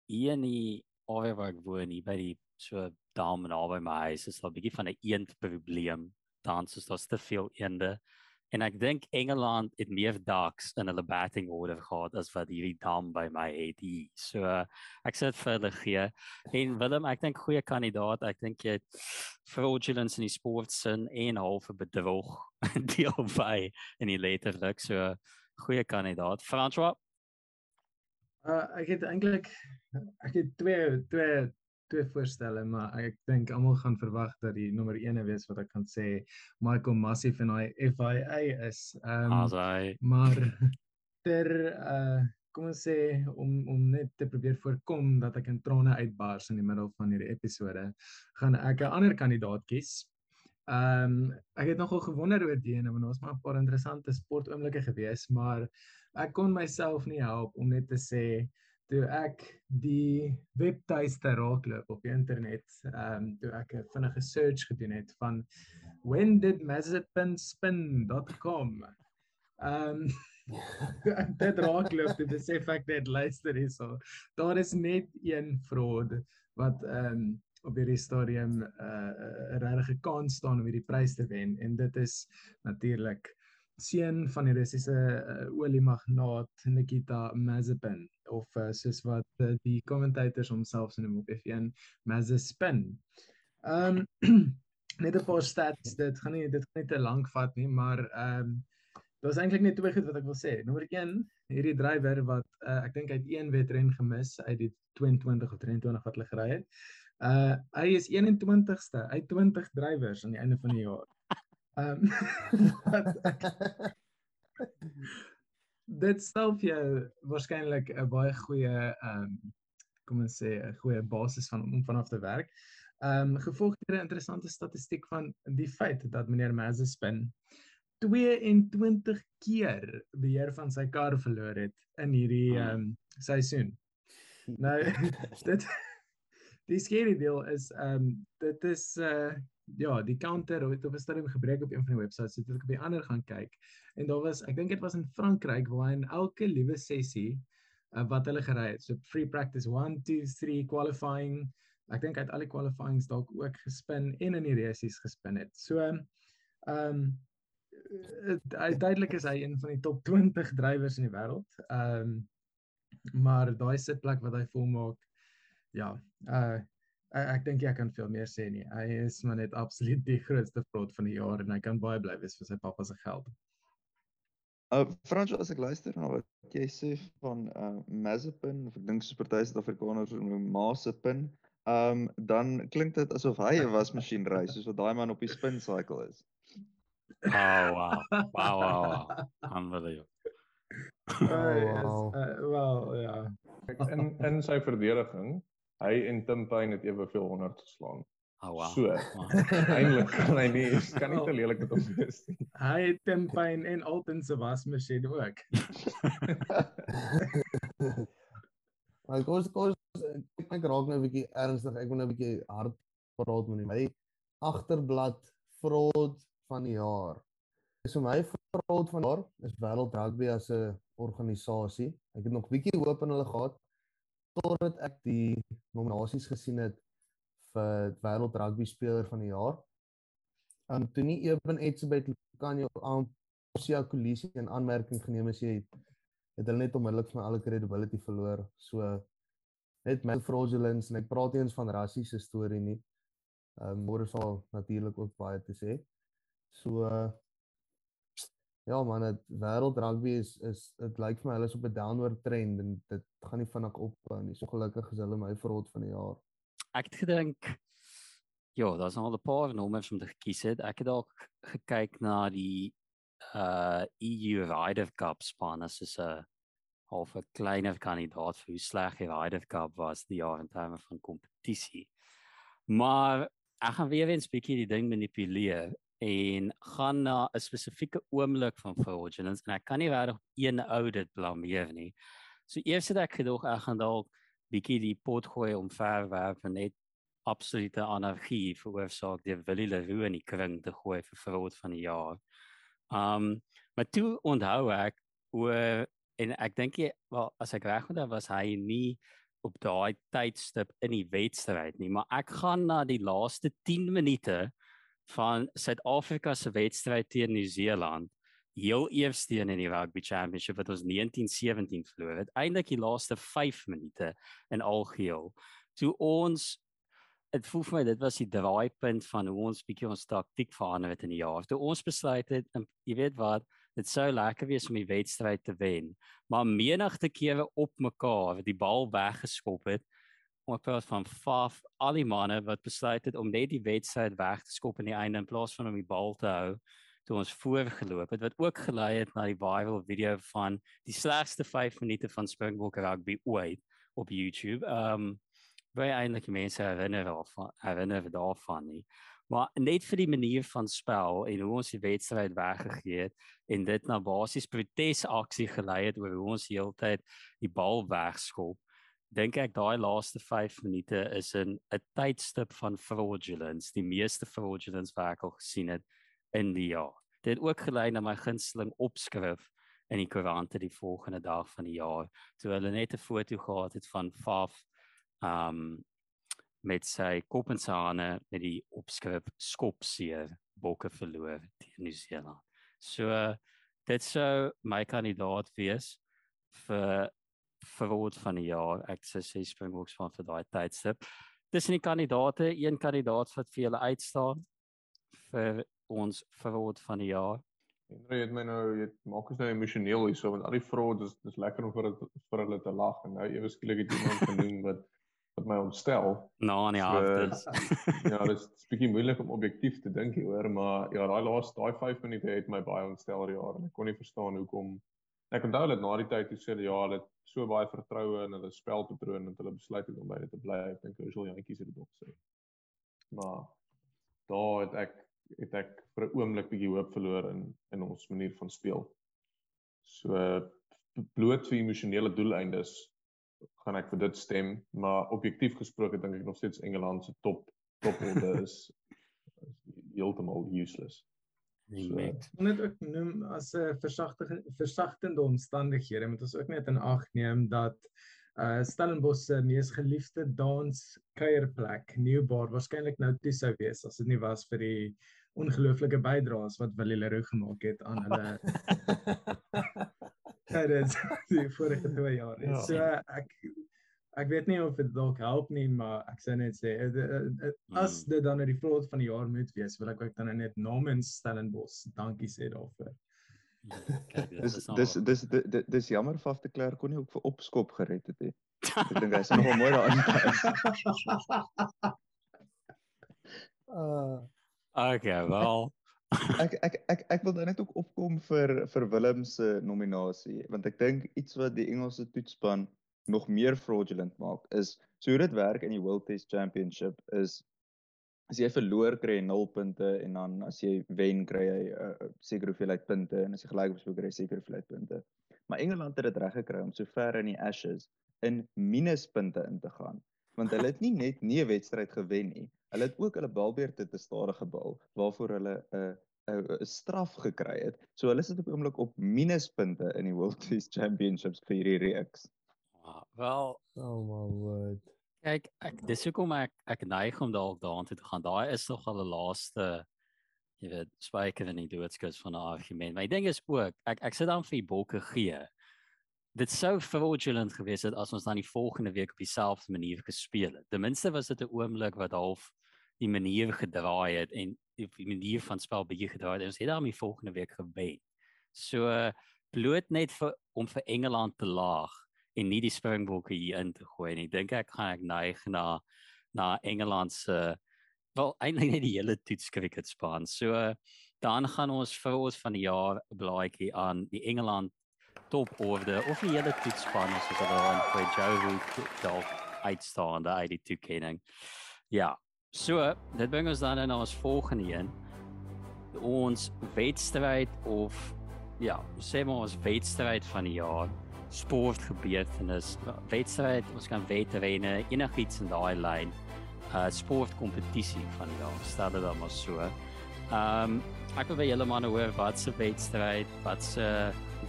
hier in die area waar ek woon, hier by die so dam naby my huis is daar 'n bietjie van 'n eend probleem. Dans is daar's te veel eende. En ek dink Engeland het meer ducks in hulle batting order gehad as wat hierdie dam by my het. So ek sê dit vir hulle gee. En Willem, ek dink goeie kandidaat. Ek dink jy het fraudulence in die sportsin en halfe bedrog deel by in die letterlik. So goeie kandidaat. François, Uh ek het eintlik ek het twee twee twee voorstelle, maar ek dink almal gaan verwag dat die nommer 1 wees wat ek gaan sê Michael Massive en hy FIA is. Ehm hy maar ter uh kom ons sê om om net te probeer voorkom dat ek in trane uitbars in die middel van hierdie episode, gaan ek 'n ander kandidaat kies. Ehm um, ek het nogal gewonder oor die ene want daar was maar 'n paar interessante sportoomblikke gewees, maar ek kon myself nie help om net te sê toe ek die webtuiste raakloop op die internet, ehm um, toe ek 'n vinnige search gedoen het van when did mazepinspin.com. Ehm um, dit raakloop toe besef ek net luister hierso. Daar is net een fraud wat ehm um, op hierdie stadium 'n uh, 'n regte kans staan om hierdie prys te wen en dit is natuurlik seun van die Russiese uh, oliemagnaat Nikita Mazepin of uh, soos wat uh, die commentators homself noem op F1 Mazepin. Ehm um, net 'n paar stats, dit gaan nie dit gaan nie te lank vat nie, maar ehm um, daar's eintlik net twee goed wat ek wil sê. Nommer 1, hierdie drywer wat uh, ek dink hy het een wedren gemis uit die 22 of 23 wat hulle gery het. Uh hy is 21ste uit 20 drywers aan die einde van die jaar. Ehm dit stel vir jou waarskynlik 'n baie goeie ehm um, kom ons sê 'n goeie basis van om vanaf te werk. Ehm um, gevolg deur 'n interessante statistiek van die feit dat meneer Mazepin 22 keer beheer van sy kar verloor het in hierdie ehm um, seisoen. Nou dit die skerry deel is ehm um, dit is uh ja, die counter het op 'n stadium gebreek op een van die websites, so het ek op die ander gaan kyk. En daar was, ek dink dit was in Frankryk waar in elke liewe sessie uh, wat hulle gery het. So free practice 1, 2, 3 qualifying. Ek dink het al die qualifyings dalk ook gespin en in die races gespin het. So ehm um, duidelik is hy een van die top 20 drywers in die wêreld. Ehm um, maar daai sitplek wat hy volmaak ja, uh ek, ek dink jy kan veel meer sê nie. Hy is maar net absoluut die grootste fraud van die jaar en hy kan baie bly wees vir sy pappa se geld. Uh Frans, as ek luister na wat jy sê van uh Mazepin, of ek dink soos party Suid-Afrikaners noem Mazepin, um dan klink dit asof hy 'n wasmasjien ry, soos wat daai man op die spin cycle is. Oh wow. Wow wow. wow. Unbelievable. Is wow. uh, wel ja. Kyk, in in sy verdediging, hy en Tim Payne het eweveel 100 geslaan. Oh wow. So, Wow. eintlik kan hy nie kan nie te lelik met hom wees nie. Hy het Tim Payne en Alton se wasmasjien ook. Maar kom ons ek ek raak nou 'n bietjie ernstig. Ek wil nou 'n bietjie hard praat met my agterblad fraud van die jaar. Dis vir my fraud van die jaar is Wêreld Rugby as 'n organisasie. Ek het nog bietjie hoop in hulle gehad totdat ek die nominasies gesien het vir Wêreld Rugby speler van die jaar. Um toe nie Eben Etzebeth kan jou aan Sia Kolisi in aanmerking geneem as jy het hulle net onmiddellik van alle credibility verloor. So net met fraudulence en ek praat nie eens van rassiese storie nie. Ehm um, daar sal natuurlik ook baie te sê. So uh, ja man, dit wêreld rugby is is dit lyk vir my hulle is op 'n downward trend en dit gaan nie vinnig ophou nie. So gelukkig is hulle my fraud van die jaar. Ek het gedink ja, daar's al 'n paar nommers om te kies het. Ek het dalk gekyk na die uh EU Ryder Cup span as 'n half 'n kleiner kandidaat vir hoe sleg die Ryder Cup was die jaar in terme van kompetisie. Maar ek gaan weer eens bietjie die ding manipuleer en gaan na 'n spesifieke oomblik van fraudulence en ek kan nie regtig een ou dit blameer nie. So eers het ek gedog ek gaan dalk bietjie die pot gooi om verwerp en net absolute anargie veroorsaak deur Willie Leroux in die kring te gooi vir fraud van die jaar. Um maar toe onthou ek oor en ek dink jy wel as ek reg onthou was hy nie op daai tydstip in die wedstryd nie, maar ek gaan na die laaste 10 minute van Suid-Afrika se wedstryd teen Nieu-Seeland. Heel eerste een in die Rugby Championship wat ons 1917 verloor het. Eindelik die laaste 5 minute in algeheel. Toe ons dit voel vir my dit was die draaipunt van hoe ons bietjie ons taktik verander het in die jaar. Toe ons besluit het, en jy weet wat, dit sou lekker wees om die wedstryd te wen, maar menigte kere op mekaar die bal weggeskop het. Ons praat van Faf, al die manne wat besluit het om net die wedstryd weg te skop aan die einde in plaas van om die bal te hou toe ons voorgeloop het wat ook gelei het na die viral video van die slegste 5 minute van Springbok rugby ooit op YouTube. Ehm um, baie eintlik mense herinner daarvan herinner daarvan nie. Maar net vir die manier van spel en hoe ons die wedstryd weggegee het en dit na basies protesaksie gelei het oor hoe ons heeltyd die bal wegskop. Dink ek daai laaste 5 minute is 'n 'n tydstip van fraudulence, die meeste fraudulence wat ek al gesien het in die jaar. Dit het ook gelei na my gunsteling opskrif in die koerante die volgende dag van die jaar toe hulle net 'n foto gehad het van Faf um met sy kop en sy hande met die opskrif skopseer bokke verloor teen Nieu-Seeland. So dit sou my kandidaat wees vir verwoord van die jaar. Ek sê sy Springboks van vir daai tydstip. Tussen die kandidate, een kandidaat wat vir julle uitstaan vir ons verwoord van die jaar. Henry het my nou jy maak ons nou emosioneel hierso want al die fraud is dis lekker om vir vir hulle te lag en nou ewe skielik het iemand genoem wat wat my ontstel. Nou aan die So, halftes. ja, dit is bietjie moeilik om objektief te dink hier hoor, maar ja, daai laaste daai 5 minute het my baie ontstel die jaar en ek kon nie verstaan hoekom Ek onthou dat na die tyd toe sê hulle ja, hulle het so baie vertroue in hulle spelpatroon dat hulle besluit het om by dit te bly. Ek dink Ursel Jantjies het dit ook gesê. Maar daar het ek het ek vir 'n oomblik bietjie hoop verloor in in ons manier van speel. So bloot vir emosionele doeleindes gaan ek vir dit stem, maar objektief gesproke dink ek nog steeds Engeland se top toporde is, is heeltemal useless. Nee, So, net ook noem as 'n versagtige versagtende omstandighede moet ons ook net in ag neem dat uh Stellenbosch se mees geliefde dans kuierplek Nieuwbaar waarskynlik nou toe sou wees as dit nie was vir die ongelooflike bydraes wat Willie Leroux gemaak het aan hulle tydens die vorige 2 jaar. Ja. Ja. So ek ek weet nie of dit dalk help nie, maar ek sou net sê eh, eh, eh, as Mm. dit dan nou die vlot van die jaar moet wees, wil ek ook dan net namens Stellenbosch dankie sê daarvoor. Kyk, Dis is nou dis dis dis dis, jammer Faf de Klerk kon nie ook vir opskop gered het nie. Ek dink hy's nogal mooi daarin. Uh Okay, wel. ek ek ek ek wil dan net ook opkom vir vir Willem se nominasie want ek dink iets wat die Engelse toetsspan nog meer fraudulent maak is so hoe dit werk in die World Test Championship is as jy verloor kry jy 0 punte en dan as jy wen kry jy 'n uh, uh, sekere hoeveelheid punte en as jy gelyk speel kry jy sekere hoeveelheid punte. Maar Engeland het dit reg gekry om so ver in die Ashes in minuspunte in te gaan want hulle het nie net nie 'n wedstryd gewen nie. Hulle het ook hulle balbeerte te stadige bal waarvoor hulle 'n 'n 'n straf gekry het. So hulle sit op oomblik op minuspunte in die World Test Championships vir hierdie reeks. Wel, oh my word. kyk, ek dis hoekom ek ek neig om dalk daartoe te gaan. Daai is nog al 'n laaste jy weet, spyker in die doodskus van 'n argument. Maar die ding is ook, ek ek sit dan vir die bokke gee. Dit sou fraudulent gewees het as ons dan die volgende week op dieselfde manier gespeel het. Ten minste was dit 'n oomblik wat half die manier gedraai het en die manier van spel bietjie gedraai het. En ons het dan die volgende week gewen. So bloot net vir om vir Engeland te laag en nie die Springbokke hier in te gooi nie. Dink ek gaan ek neig na na Engeland se wel eintlik net die hele toets cricket span. So dan gaan ons vir ons van die jaar blaadjie aan die Engeland toporde of die hele toetsspan as ons hulle aan Joe Root dalk uitstaande uit die toekenning. Ja. So, dit bring ons dan na ons volgende een. Ons wedstryd of ja, sê maar ons wedstryd van die jaar sportgebeurtenis wedstryd ons kan wedrenne enigiets in daai lyn uh sportkompetisie van die jaar stel dit dan maar so. Ehm um, ek wil by julle manne hoor wat se wedstryd, wat se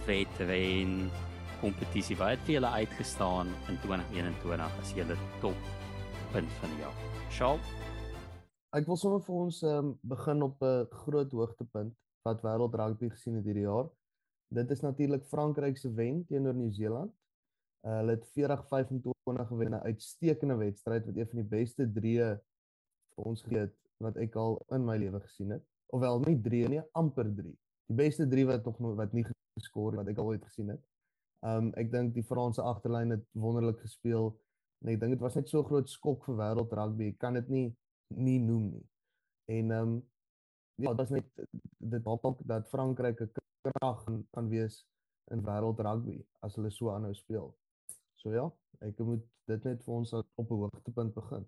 wedren kompetisie wat het vir julle uitgestaan in 2021 as julle top punt van die jaar. Shaal, Ek wil sommer vir ons um, begin op 'n groot hoogtepunt wat wêreld rugby gesien het hierdie jaar. Dit is natuurlik Frankryk se wen teenoor Nieu-Seeland. Uh, hulle het 40-25 gewen, 'n uitstekende wedstryd wat een van die beste drieë vir ons gegee het wat ek al in my lewe gesien het. Ofwel nie 3 nie, amper 3. Die beste 3 wat nog wat nie geskor het wat ek al ooit gesien het. Um ek dink die Franse agterlyn het wonderlik gespeel en ek dink dit was net so groot skok vir wêreld rugby. Ek kan dit nie nie noem nie. En um, ja, dit was net dit help ook dat Frankryk 'n krag kan, kan wees in wêreld rugby as hulle so aanhou speel. So ja, ek moet dit net vir ons op 'n hoogtepunt begin.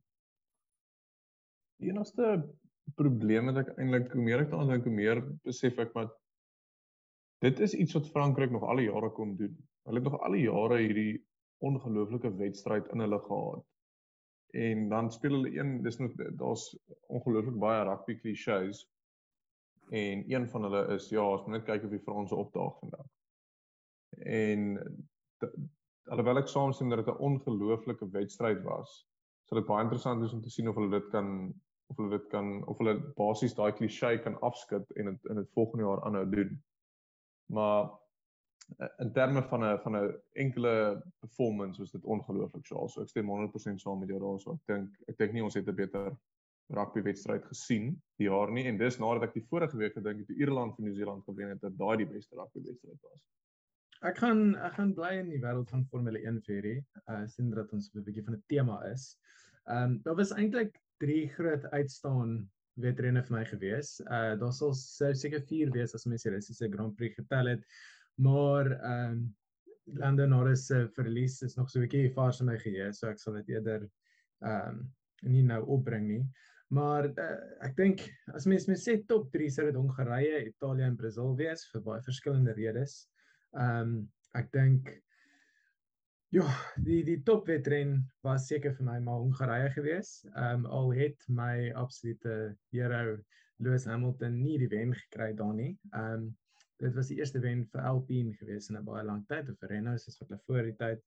Die enigste probleem wat ek eintlik hoe meer ek daaraan dink, hoe meer besef ek maar dit is iets wat Frankryk nog al die jare kon doen. Hulle het nog al die jare hierdie ongelooflike wedstryd in hulle gehad. En dan speel hulle een, dis nog daar's ongelooflik baie rugby klisjées. En een van hulle is ja, ons moet net kyk of die Franse opdaag vandag. En alhoewel ek saamstem dat dit 'n ongelooflike wedstryd was, sal dit baie interessant wees om te sien of hulle dit kan of hulle dit kan of hulle basies daai klisjé kan afskud en dit in dit volgende jaar aanhou doen. Maar eh, in terme van 'n van 'n enkele performance was dit ongelooflik swaar. So ek stem 100% saam met jou daarso. Ek dink ek dink nie ons het 'n beter rugby wedstryd gesien die jaar nie en dis nadat ek die vorige week gedink het toe Ierland vir Nieu-Seeland gewen het dat daai die beste rugby wedstryd was. ek gaan ek gaan bly in die wêreld van Formule 1 vir hierdie. Uh sien dat ons 'n bietjie van 'n tema is. Ehm um, daar was eintlik drie groot uitstaan wedrenne vir my gewees. Uh daar sal seker 4 wees as mense die Russiese Grand Prix getel het. Maar ehm um, Lando Norris se verlies is nog so 'n bietjie vars in my geheue, so ek sal dit eerder ehm um, nie nou opbring nie. Maar uh, ek dink as mens mens sê top 3 sou dit Hongarye, Italië en Brasil wees vir baie verskillende redes. Ehm um, ek dink ja, die die top wedren was seker vir my maar Hongarye gewees. Ehm um, al het my absolute hero Lewis Hamilton nie die wen gekry daar nie. Ehm um, dit was die eerste wen vir Alpine gewees in 'n baie lang tyd of Renault soos wat hulle voor die tyd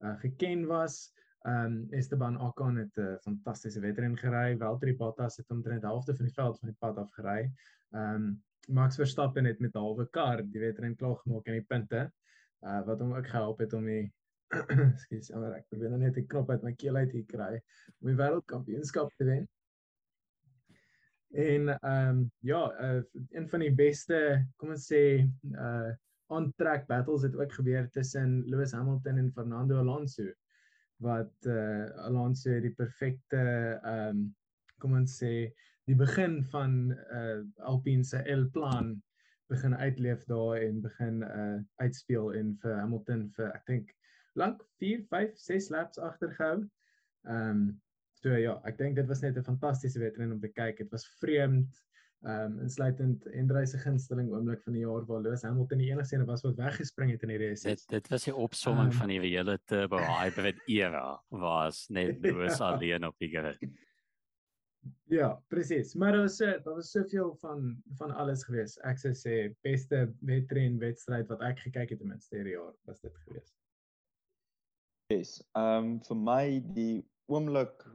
uh, geken was. Ehm um, Esteban Ocon het 'n uh, fantastiese wedren gery. Valtteri Bottas het omtrent helfte van die veld van die pad af gery. Ehm um, Max Verstappen het met 'n halwe kar die wedren klaar gemaak in die punte. Uh wat hom ook gehelp het om die Ekskuus, maar ek probeer nou net 'n knop uit my keel uit hier kry om die wêreldkampioenskap te wen. En ehm um, ja, uh, een van die beste, kom ons sê, uh on-track battles het ook gebeur tussen Lewis Hamilton en Fernando Alonso wat uh Alonso die perfekte ehm um, kom ons sê die begin van uh Alpine se L-plan begin uitleef daar en begin uh uitspeel en vir Hamilton vir ek dink lank 4, 5, 6 laps agtergehou. Ehm um, so ja, ek dink dit was net 'n fantastiese wedren om te kyk. Dit was vreemd ehm um, insluitend Hendry se gunsteling oomblik van die jaar waar Lewis Hamilton die enigste een was wat weggespring het in die race. Dit dit was die opsomming um, van die hele turbo hybrid era was net Lewis alleen op die grid. Ja, presies. Maar daar was so daar was soveel van van alles gewees. Ek sou sê beste wedren wedstryd wat ek gekyk het ten minste hierdie jaar was dit gewees. Yes. Ehm um, vir my die oomblik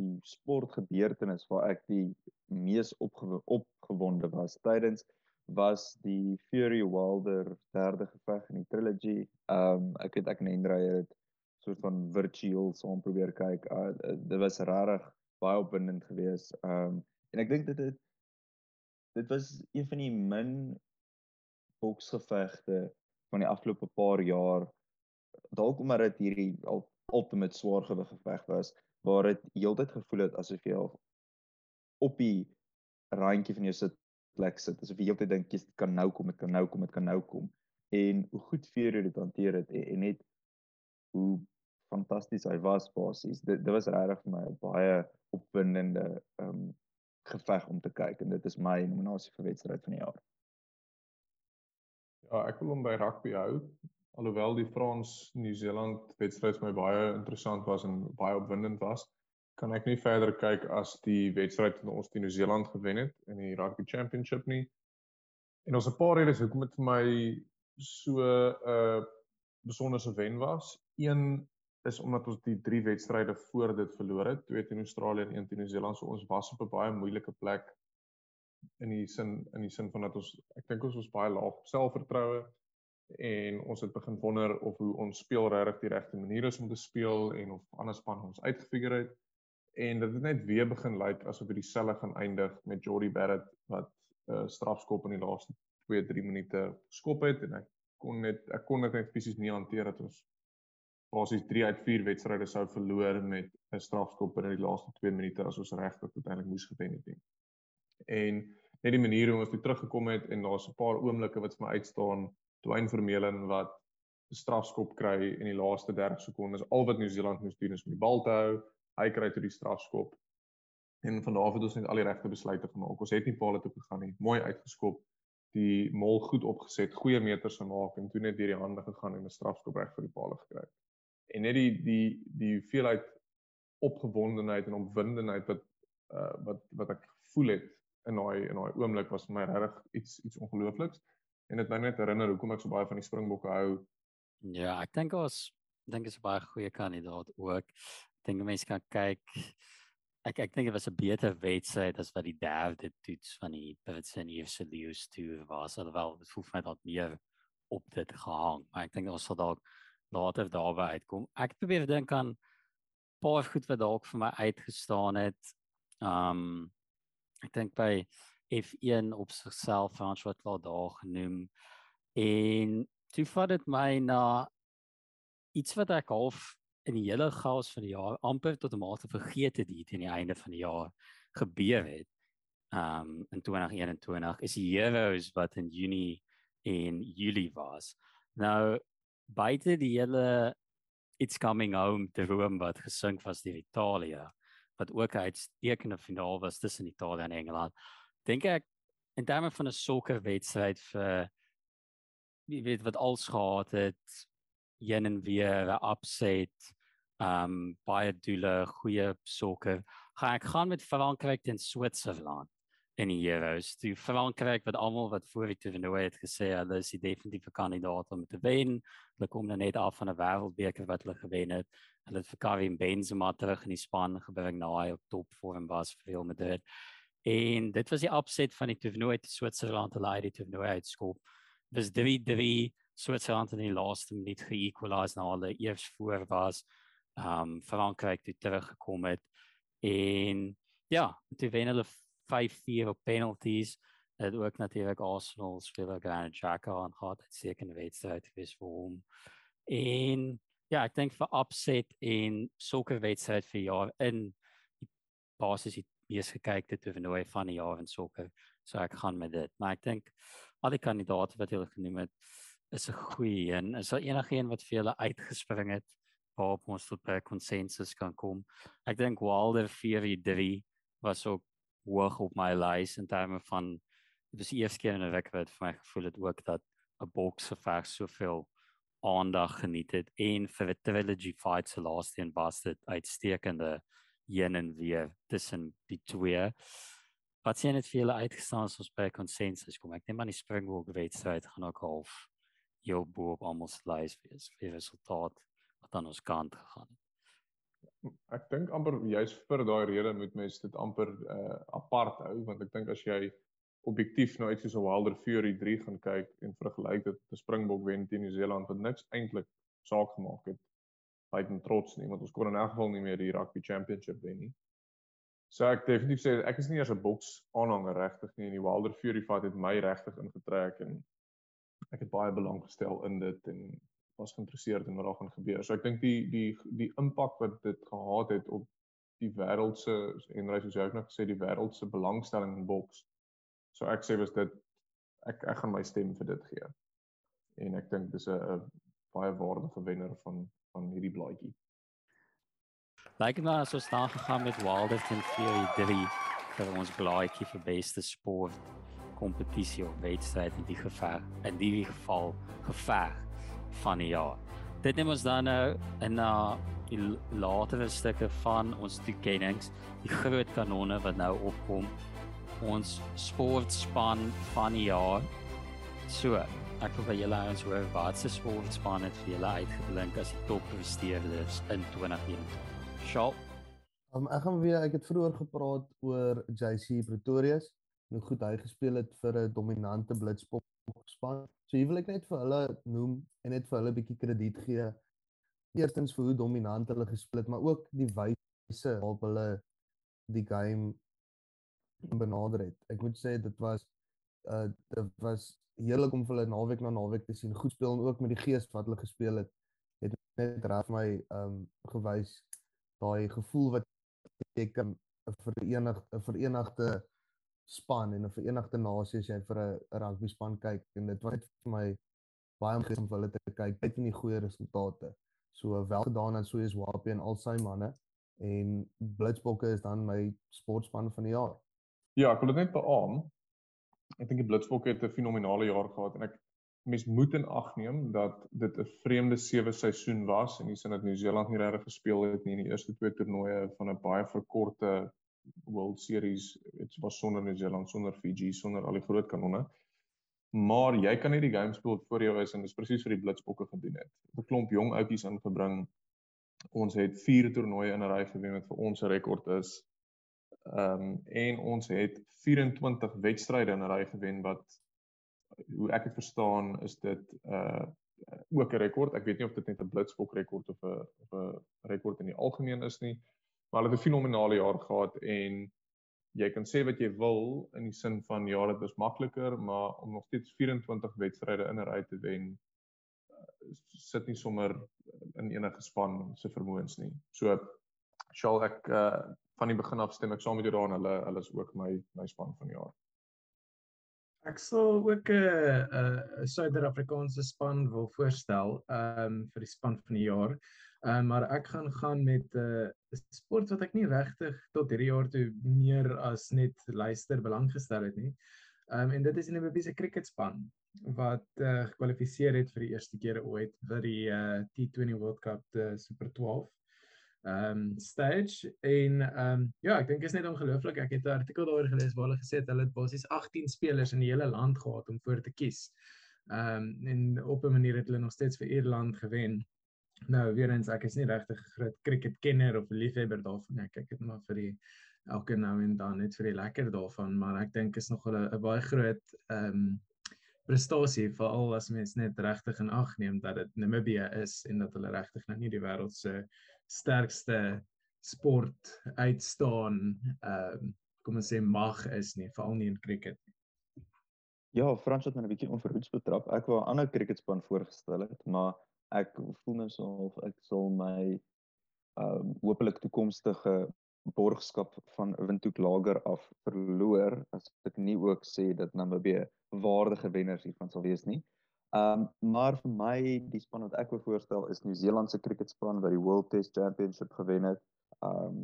die sportgebeurtenis waar ek die mees opgew opgewonde was tydens was die Fury Wilder derde geveg in die trilogy. Um ek het ek en Hendra het soort van virtueel saam probeer kyk. Uh, dit was regtig baie opwindend geweest. Um en ek dink dit het dit was een van die min boksgevegte van die afgelope paar jaar dalk omdat dit hierdie ultimate swaargewig geveg was waar dit heeltyd gevoel het asof jy op die randjie van jou sit plek sit. Asof jy heeltyd dink jy kan nou kom, dit kan nou kom, dit kan nou kom. En hoe goed Fury dit hanteer het en net hoe fantasties hy was basies. Dit dit was regtig vir my 'n baie opwindende ehm um, geveg om te kyk en dit is my nominasie vir wedstryd van die jaar. Ja, ek wil hom by rugby hou. Alhoewel die Frans-Nieu-Seeland wedstryd vir my baie interessant was en baie opwindend was, kan ek nie verder kyk as die wedstryd wat ons teen Nieu-Seeland gewen het in die Rugby Championship nie. En ons 'n paar redes hoekom dit vir my so 'n uh, besonderse wen was. Een is omdat ons die drie wedstryde voor dit verloor het, twee teen Australië en een teen Nieu-Seeland, so ons was op 'n baie moeilike plek in die sin in die sin van dat ons ek dink ons was baie laag op selfvertroue en ons het begin wonder of hoe ons speel regtig die regte manier is om te speel en of ander span ons uitgefigure het en dit het net weer begin lyk asof dit dieselfde gaan eindig met Jordi Barrett wat 'n uh, strafskop in die laaste 2-3 minute skop het en ek kon net ek kon dit net fisies nie hanteer dat ons basies 3 uit 4 wedstryde sou verloor met 'n strafskop in die laaste 2 minute as ons regtig uiteindelik moes gewen het. En net die manier hoe ons weer teruggekom het en daar's 'n paar oomblikke wat vir my uitstaan, Dwayne Vermeulen wat 'n strafskop kry in die laaste 30 sekondes. Al wat Nieu-Seeland moes doen is om die bal te hou hy kry toe die strafskop. En van daar af het ons net al die regte besluite gemaak. Ons het nie paal toe gegaan nie. Mooi uitgeskop. Die mol goed opgeset, goeie meters gemaak en toe net deur die hande gegaan en 'n strafskop reg vir die paal gekry. En net die die die veelheid opgewondenheid en opwindenheid wat uh, wat wat ek gevoel het in daai in daai oomblik was vir my regtig iets iets ongeloofliks. En dit my net herinner hoekom ek so baie van die Springbokke hou. Ja, ek dink ons dink is 'n baie goeie kandidaat ook dink mense kan kyk ek ek dink dit was 'n beter wedstryd as wat die derde toets van die Brits en Ierse Lions toe was alhoewel dit voel vir my dat meer op dit gehang maar ek dink ons sal dalk later daarby uitkom. Ek probeer dink aan paar goed wat dalk vir my uitgestaan het. Um ek dink by F1 op sigself Frans wat klaar daar genoem en toe vat dit my na iets wat ek half in die hele chaos van die jaar amper tot 'n mate vergeet het hier teen die einde van die jaar gebeur het. Um in 2021 is die Heroes wat in Junie en Julie was. Nou buite die hele It's Coming Home te Rome wat gesing was deur Italië wat ook 'n uitstekende finaal was tussen Italië en Engeland. Dink ek in terme van 'n sokkerwedstryd vir wie weet wat als gehad het heen en weer 'n upset um baie doele goeie sokker gaan ek gaan met Frankryk teen Switserland in die Euros. Die Frankryk wat almal wat voor die toernooi het gesê hulle is die definitiewe kandidaat om te wen. Hulle kom nou net af van 'n wêreldbeker wat hulle gewen het. Hulle het vir Karim Benzema terug in die span gebring na hy op topvorm was vir Real Madrid. En dit was die upset van die toernooi te Switserland hulle uit die toernooi uitskop. Dis 3-3 Switserland in die laaste minuut ge-equalize na hulle eers voor was. Um Frankryk het teruggekom het en ja, toe wen hulle 5-4 op penalties. Het ook natuurlik Arsenal speler Granit Xhaka aan gehad. Dit seker 'n wedstryd gewees vir hom. En ja, ek dink vir upset en sokkerwedstryd vir jaar in die basis die mees gekykte toernooi van die jaar in sokker. So ek gaan met dit. Maar ek dink al die kandidaate wat jy genoem het is 'n goeie een. Is daar enige een wat vir julle uitgespring het waarop ons tot 'n konsensus kan kom? Ek dink Wilder 4-3 was ook hoog op my lys in terme van dit was die eerste keer in 'n week wat vir my gevoel het ook dat 'n boksgeveg soveel aandag geniet het en vir die trilogy fight se laaste een was dit uitstekende heen en weer tussen die twee. Wat sien dit vir julle uitgestaan as ons by konsensus kom? Ek neem aan die Springbok wedstryd gaan ook half jou bo op almal se lys wees vir die resultaat wat aan ons kant gegaan het ek dink amper juist vir daai rede moet mens dit amper uh, apart hou want ek dink as jy objektief nou iets soos 'n Wilder Fury 3 gaan kyk en vergelyk dit 'n Springbok wen teen Nieu-Seeland wat niks eintlik saak gemaak het buiten trots nie want ons kon in elk geval nie meer die rugby championship wen nie. So ek definitief sê ek is nie eers 'n boks aanhanger regtig nie en die Wilder Fury fight het my regtig ingetrek en ek het baie belang gestel in dit en was geïnteresseerd in wat daar gaan gebeur. So ek dink die die die impak wat dit gehad het op die wêreld se en reis soos jy ook nog gesê die wêreld se belangstelling in boks. So ek sê was dit ek ek gaan my stem vir dit gee. En ek dink dis 'n baie waardige wenner van van hierdie blaadjie. Lyk like nou as ons daar gegaan met Wilder teen Fury 3 vir ons blaadjie vir beste sport kompetisie of wedstryd in die geval in die geval geveg van die jaar. Dit neem ons dan nou in na die latere stukke van ons toekennings, die groot kanonne wat nou opkom. Ons sportspan van die jaar. So, ek wil by julle ons hoor wat se sportspan het vir julle uitgeblink as die toppresteerders in 2021. Sjoe. Um, ek gaan weer ek het vroeër gepraat oor JC Pretorius, hoe goed hy gespeel het vir 'n dominante blitspop span. So hier wil ek net vir hulle noem en net vir hulle 'n bietjie krediet gee. Eerstens vir hoe dominant hulle gespeel het, maar ook die wyse waarop hulle die game benader het. Ek moet sê dit was uh dit was heerlik om hulle naweek na naweek te sien goed speel en ook met die gees wat hulle gespeel het. Het net reg my um gewys daai gevoel wat ek 'n verenigde 'n verenigde span en 'n verenigde nasie as jy vir 'n rugby span kyk en dit was vir my baie omgewing vir hulle te kyk uit in die goeie resultate. So wel gedaan aan Soos Wapi en al sy manne en Blitsbokke is dan my sportspan van die jaar. Ja, ek wil dit net beamoen. Ek dink die Blitsbokke het 'n fenominale jaar gehad en ek mens moet in ag neem dat dit 'n vreemde sewe seisoen was en dis in dat Nieu-Seeland nie regtig gespeel het nie in die eerste twee toernooie van 'n baie verkorte World Series dit was sonder New Zealand sonder Fiji sonder al die groot kanonne maar jy kan nie die game speel voor jou is en dis presies vir die blitsbokke gedoen het. 'n klomp jong outjies ingebring. Ons het 4 toernooie in 'n ry gewen wat vir ons 'n rekord is. Ehm um, en ons het 24 wedstryde in 'n ry gewen wat hoe ek dit verstaan is dit uh ook 'n rekord. Ek weet nie of dit net 'n blitsbok rekord of 'n of 'n rekord in die algemeen is nie maar hulle het 'n fenominale jaar gehad en jy kan sê wat jy wil in die sin van ja, dit was makliker, maar om nog steeds 24 wedstryde in 'n ry te wen sit nie sommer in enige span se vermoëns nie. So sal ek uh van die begin af stem ek saam met jou daarin hulle hulle is ook my my span van die jaar. Ek sal ook 'n uh, 'n uh, Suider-Afrikaanse span wil voorstel um vir die span van die jaar. Um maar ek gaan gaan met 'n uh, sport wat ek nie regtig tot hierdie jaar toe meer as net luister belang gestel het nie. Um en dit is die Namibiese cricketspan wat uh, gekwalifiseer het vir die eerste keer ooit vir die uh, T20 World Cup te Super 12 ehm um, stage en ehm um, ja, ek dink is net ongelooflik. Ek het 'n artikel daaroor gelees waar hulle gesê het hulle het basies 18 spelers in die hele land gehad om voor te kies. Ehm um, en op 'n manier het hulle nog steeds vir Ierland gewen. Nou weer eens ek is nie regtig groot cricket kenner of liefhebber daarvan nie. Ek kyk dit maar vir die elke nou en dan net vir die lekker daarvan, maar ek dink is nog 'n baie groot ehm um, prestasie veral as mens net regtig in ag neem dat dit Namibia is en dat hulle regtig nou nie die wêreld se sterkste sport uitstaan ehm uh, kom ons sê mag is nie veral nie in cricket. Ja, Frans het my 'n bietjie onverhoeds betrap. Ek wou 'n ander cricketspan voorgestel het, maar ek voel nou so of ek sal my ehm um, hopelik toekomstige borgskap van Windhoek Lager af verloor as ek nie ook sê dat Namibia waardige wenners hiervan sal wees nie. Ehm um, maar vir my die span wat ek wou voorstel is New Zealand se cricketspan wat die World Test Championship gewen het. Ehm um,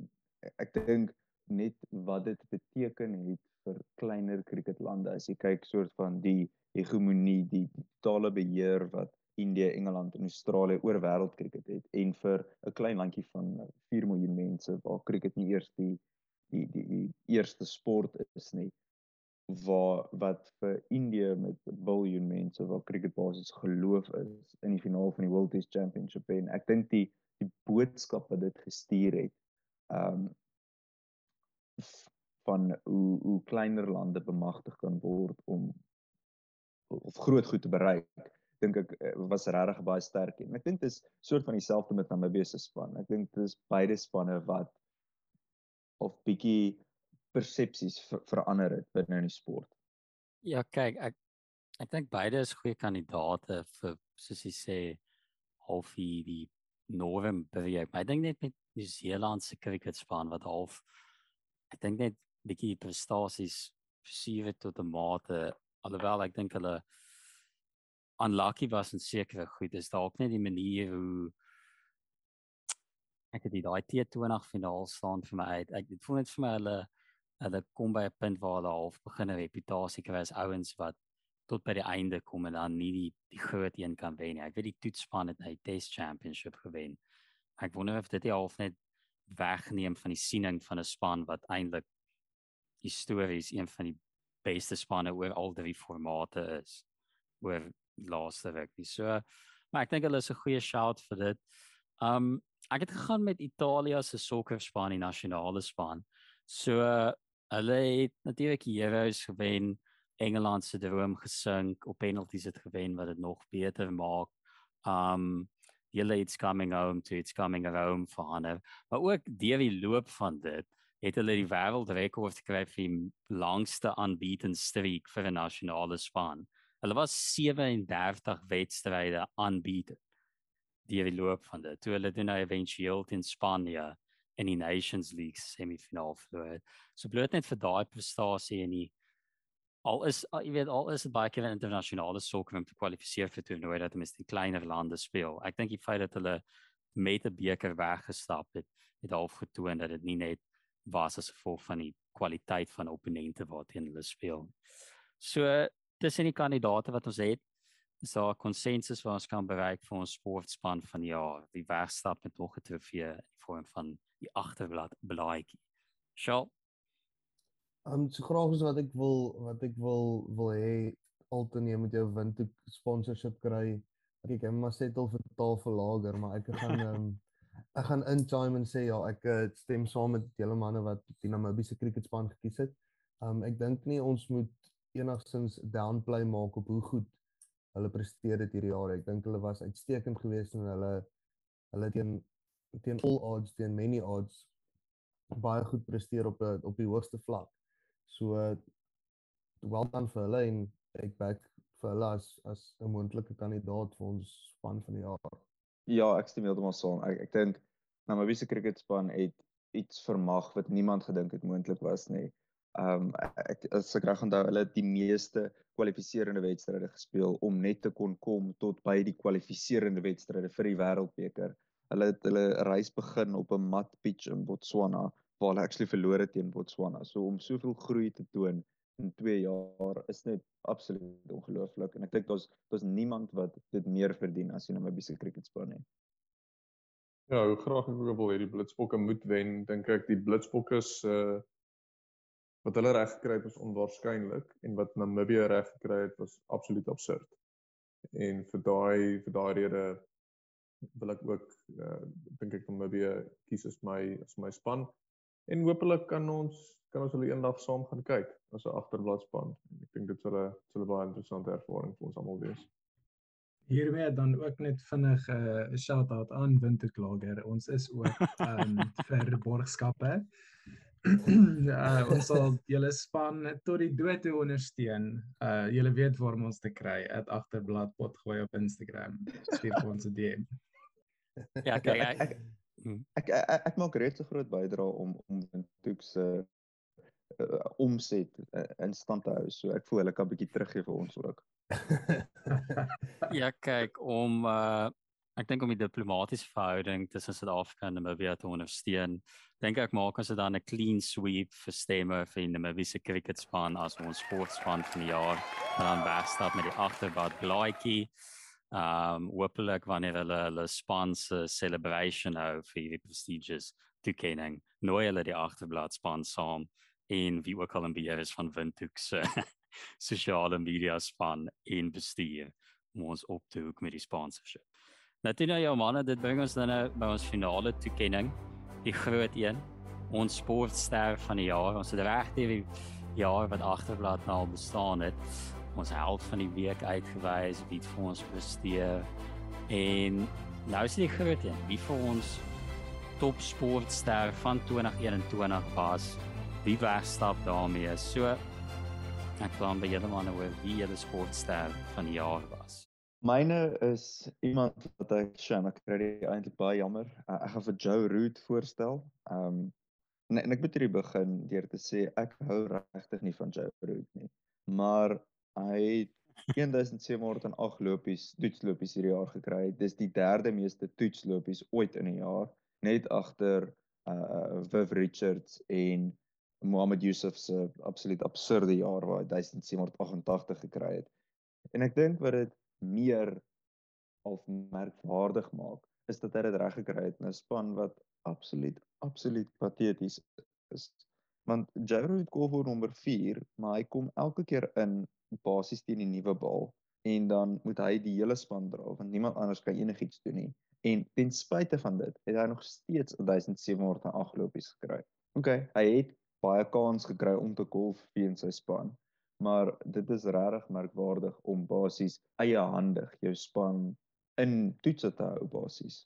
ek dink net wat dit beteken het vir kleiner cricketlande as jy kyk soort van die hegemonie, die totale beheer wat Indië, Engeland en Australië oor wêreld cricket het en vir 'n klein landjie van 4 miljoen mense waar cricket nie eers die die die, die eerste sport is nie waar wat vir Indië met 'n biljoen mense waar cricket basies geloof is in die finaal van die World Test Championship. En ek dink die die boodskap wat dit gestuur het um van hoe hoe kleiner lande bemagtig kan word om of groot goed te bereik dink ek eh, was regtig baie sterk en ek dink dit is soort van dieselfde met Namibia se span ek dink dit is beide spanne wat of bietjie persepsies ver verander het binne in die sport. Ja, kyk, ek ek dink beide is goeie kandidaate vir soos jy sê half die, die Northern Beweeg. Ek dink net met die Zeelandse cricketspan wat half ek dink net bietjie prestasies versier tot 'n mate alhoewel ek dink hulle unlucky was en seker goed is dalk net die manier hoe ek het die daai T20 finaal staan vir my uit. Ek dit voel net vir my hulle hulle kom by 'n punt waar hulle half begin 'n reputasie kry as ouens wat tot by die einde kom en dan nie die die groot een kan wen nie. Ek weet die toetsspan het hy Test Championship gewen. Ek wonder of dit half net wegneem van die siening van 'n span wat eintlik histories een van die beste spanne oor al drie formate is oor laaste week. So maar ek dink hulle is 'n goeie shout vir dit. Um ek het gegaan met Italië se sokkerspan, die nasionale span. So Hulle het natuurlik die Heroes gewen, Engeland se droom gesink, op penalties het gewen wat dit nog beter maak. Um hulle it's coming home to it's coming home vir hulle. Maar ook deur die loop van dit het hulle die wêreldrekord gekry vir die langste unbeaten streak vir 'n nasionale span. Hulle was 37 wedstryde unbeaten. Die loop van dit. Toe hulle doen nou eventueel teen Spanje in die Nations League semifinaal verloor. So bloot net vir daai prestasie en die al is jy weet al is dit baie keer in internasionale sokker om te kwalifiseer vir toernooie dat mense in kleiner lande speel. Ek dink die feit dat hulle met 'n beker weggestap het, het al getoon dat dit nie net was as gevolg van die kwaliteit van opponente waarteen hulle speel. So tussen die kandidate wat ons het, is daar 'n konsensus wat ons kan bereik vir ons sportspan van die jaar. Die wegstap met nog 'n trofee in vorm van die agterblad blaaitjie. Sjoe. Ehm um, so graag is wat ek wil wat ek wil wil hê alteneem met jou Windhoek sponsorship kry. Ek ek maar settle vir tafel lager, maar ek gaan ehm um, ek gaan in chime en sê ja, ek uh, stem saam met julle manne wat die Namibiese cricketspan gekies het. Ehm um, ek dink nie ons moet enigstens downplay maak op hoe goed hulle presteer dit hierdie jaar. Ek dink hulle was uitstekend geweest en hulle hulle teen teen all odds teen many odds baie goed presteer op 'n op die hoogste vlak. So wel dan vir hulle en ek back vir hulle as as 'n moontlike kandidaat vir ons span van die jaar. Ja, ek stem heeltemal saam. Ek ek dink Namibië se cricketspan het iets vermag wat niemand gedink het moontlik was nie. Ehm um, ek as ek reg onthou, hulle het die meeste kwalifiserende wedstryde gespeel om net te kon kom tot by die kwalifiserende wedstryde vir die Wêreldbeker. Hulle het hulle reis begin op 'n mat pitch in Botswana waar hulle actually verloor het teen Botswana. So om soveel groei te toon in 2 jaar is net absoluut ongelooflik en ek dink daar's daar's niemand wat dit meer verdien as die Namibiese cricketspan nie. Ja, hoe graag ek ook wil hê die Blitsbokke moet wen, dink ek die Blitsbokke se uh, wat hulle reg gekry het was onwaarskynlik en wat Namibië reg gekry het was absoluut absurd. En vir daai vir daai rede wil ek ook uh, dink ek Namibië kies as my as my span en hopelik kan ons kan ons hulle eendag saam gaan kyk as 'n agterbladspan. Ek dink dit sal 'n sal 'n baie interessante ervaring vir ons almal wees. Hiermee dan ook net vinnig eh, 'n uh, shout-out aan Winterklager. Ons is ook um, vir borgskappe. uh, ons sal julle span tot die dood toe ondersteun. Uh julle weet waar om ons te kry. @agterblad potgooi op Instagram. Stuur vir ons 'n DM. Ja, kyk ek ek, hm. ek, ek, ek, ek maak reeds 'n groot bydrae om om Windhoek se uh, omset uh, in stand te hou. So ek voel hulle kan 'n bietjie teruggee vir ons ook. ja, kyk om uh ek dink om die diplomatisiese verhouding tussen Suid-Afrika en Namibië te ondersteun, dink ek maak ons dan 'n clean sweep vir stemme vir die Namibiese cricketspan as ons sportspan van die jaar en dan wegstap met die agterbad blaaitjie. Um hopelik wanneer hulle hulle span se celebration hou vir die prestigious toekenning, nooi hulle die agterblad span saam en wie ook al in beheer is van Windhoek se sosiale media span en bestuur om ons op te hoek met die sponsorship. Natina jou manne, dit bring ons dan nou by ons finale toekenning, die groot een, ons sportster van die jaar. Ons het reg hierdie jaar wat agterblad nou bestaan het, ons held van die week uitgewys, wie vir ons presteer. En nou is die groot een, wie vir ons top sportster van 2021 was. Wie wegstap daarmee? So ek wil aan by julle manne oor wie julle sportster van die jaar was. Myne is iemand wat ek sien, ek kry eintlik baie jammer. Uh, ek gaan vir Joe Root voorstel. Ehm um, en, en ek moet hierdie begin deur te sê ek hou regtig nie van Joe Root nie. Maar hy het 1708 lopies, toetslopies hierdie jaar gekry. Dis die derde meeste toetslopies ooit in 'n jaar, net agter uh Viv Richards en Mohammed Yusuf se absoluut absurde jaar waar hy 1788 gekry het. En ek dink wat dit meer of merkwaardig maak is dat hy dit reg gekry het in 'n span wat absoluut absoluut pateties is. Want Jairo het goal vir nommer 4, maar hy kom elke keer in basies teen die nuwe bal en dan moet hy die hele span dra want niemand anders kan enigiets doen nie. En ten spyte van dit het hy nog steeds 1708 lopies gekry. OK, hy het baie kans gekry om te golf vir sy span maar dit is regtig merkwaardig om basies eie handig jou span in toetse te hou basies.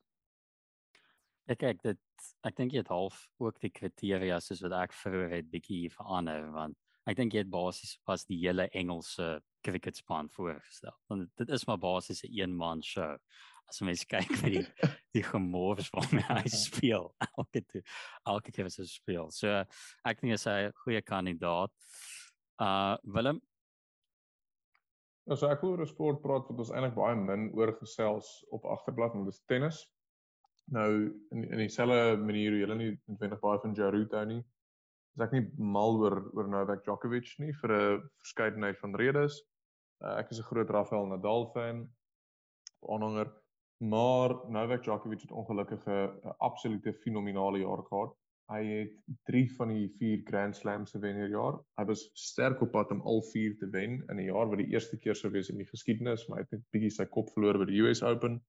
Ek kyk dit ek dink jy het half ook die kriteria soos wat ek vroeër het bietjie verander want ek dink jy het basies pas die hele Engelse cricketspan voorgestel. Want dit is maar basies 'n een man show. As jy mens kyk vir die die gemors waarmee hy speel elke toe, elke keer as hy speel. So ek dink hy is 'n goeie kandidaat. Uh Willem. Nou so ek wil oor 'n sport praat wat ons eintlik baie min oor gesels op agterblad en dit is tennis. Nou in in dieselfde manier hoe julle nie noodwendig baie van Jaruto nie. Is ek nie mal oor oor Novak Djokovic nie vir 'n verskeidenheid van redes. Uh, ek is 'n groot Rafael Nadal fan. Aanhanger maar Novak Djokovic het ongelukkig 'n absolute fenominale jaar gehad. Hy het 3 van die 4 Grand Slams gewen hierdie jaar. Hy was sterk op pad om al 4 te wen in 'n jaar wat die eerste keer sou wees in die geskiedenis, maar hy het net bietjie sy kop verloor by die US Open.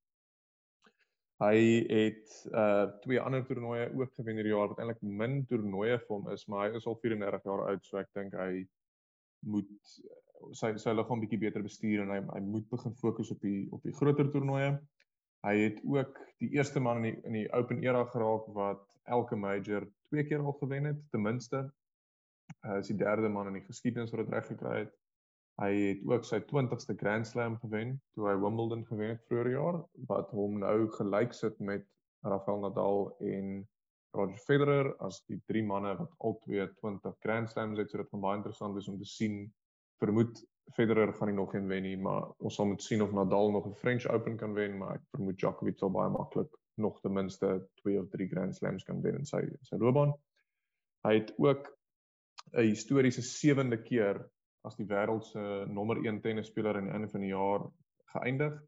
Hy het uh twee ander toernooie ook gewen hierdie jaar wat eintlik min toernooie vir hom is, maar hy is al 34 jaar oud, so ek dink hy moet sy sy liggaam bietjie beter bestuur en hy hy moet begin fokus op die op die groter toernooie. Hy het ook die eerste man in die in die Open era geraak wat elke major twee keer al gewen het ten minste. Hy is die derde man in die geskiedenis wat dit reg gekry het. Hy het ook sy 20ste Grand Slam gewen toe hy Wimbledon gewen het vroeër jaar wat hom nou gelyk sit met Rafael Nadal en Roger Federer as die drie manne wat albei 20 Grand Slams het, so dit gaan baie interessant wees om te sien. Vermoed Federer gaan nie nog een wen nie, maar ons sal moet sien of Nadal nog 'n French Open kan wen, maar ek vermoed Djokovic sal baie maklik nog ten minste 2 of 3 Grand Slams kan wen in sy sy loopbaan. Hy het ook 'n historiese sewende keer as die wêreld se nommer 1 tennisspeler aan die einde van die jaar geëindig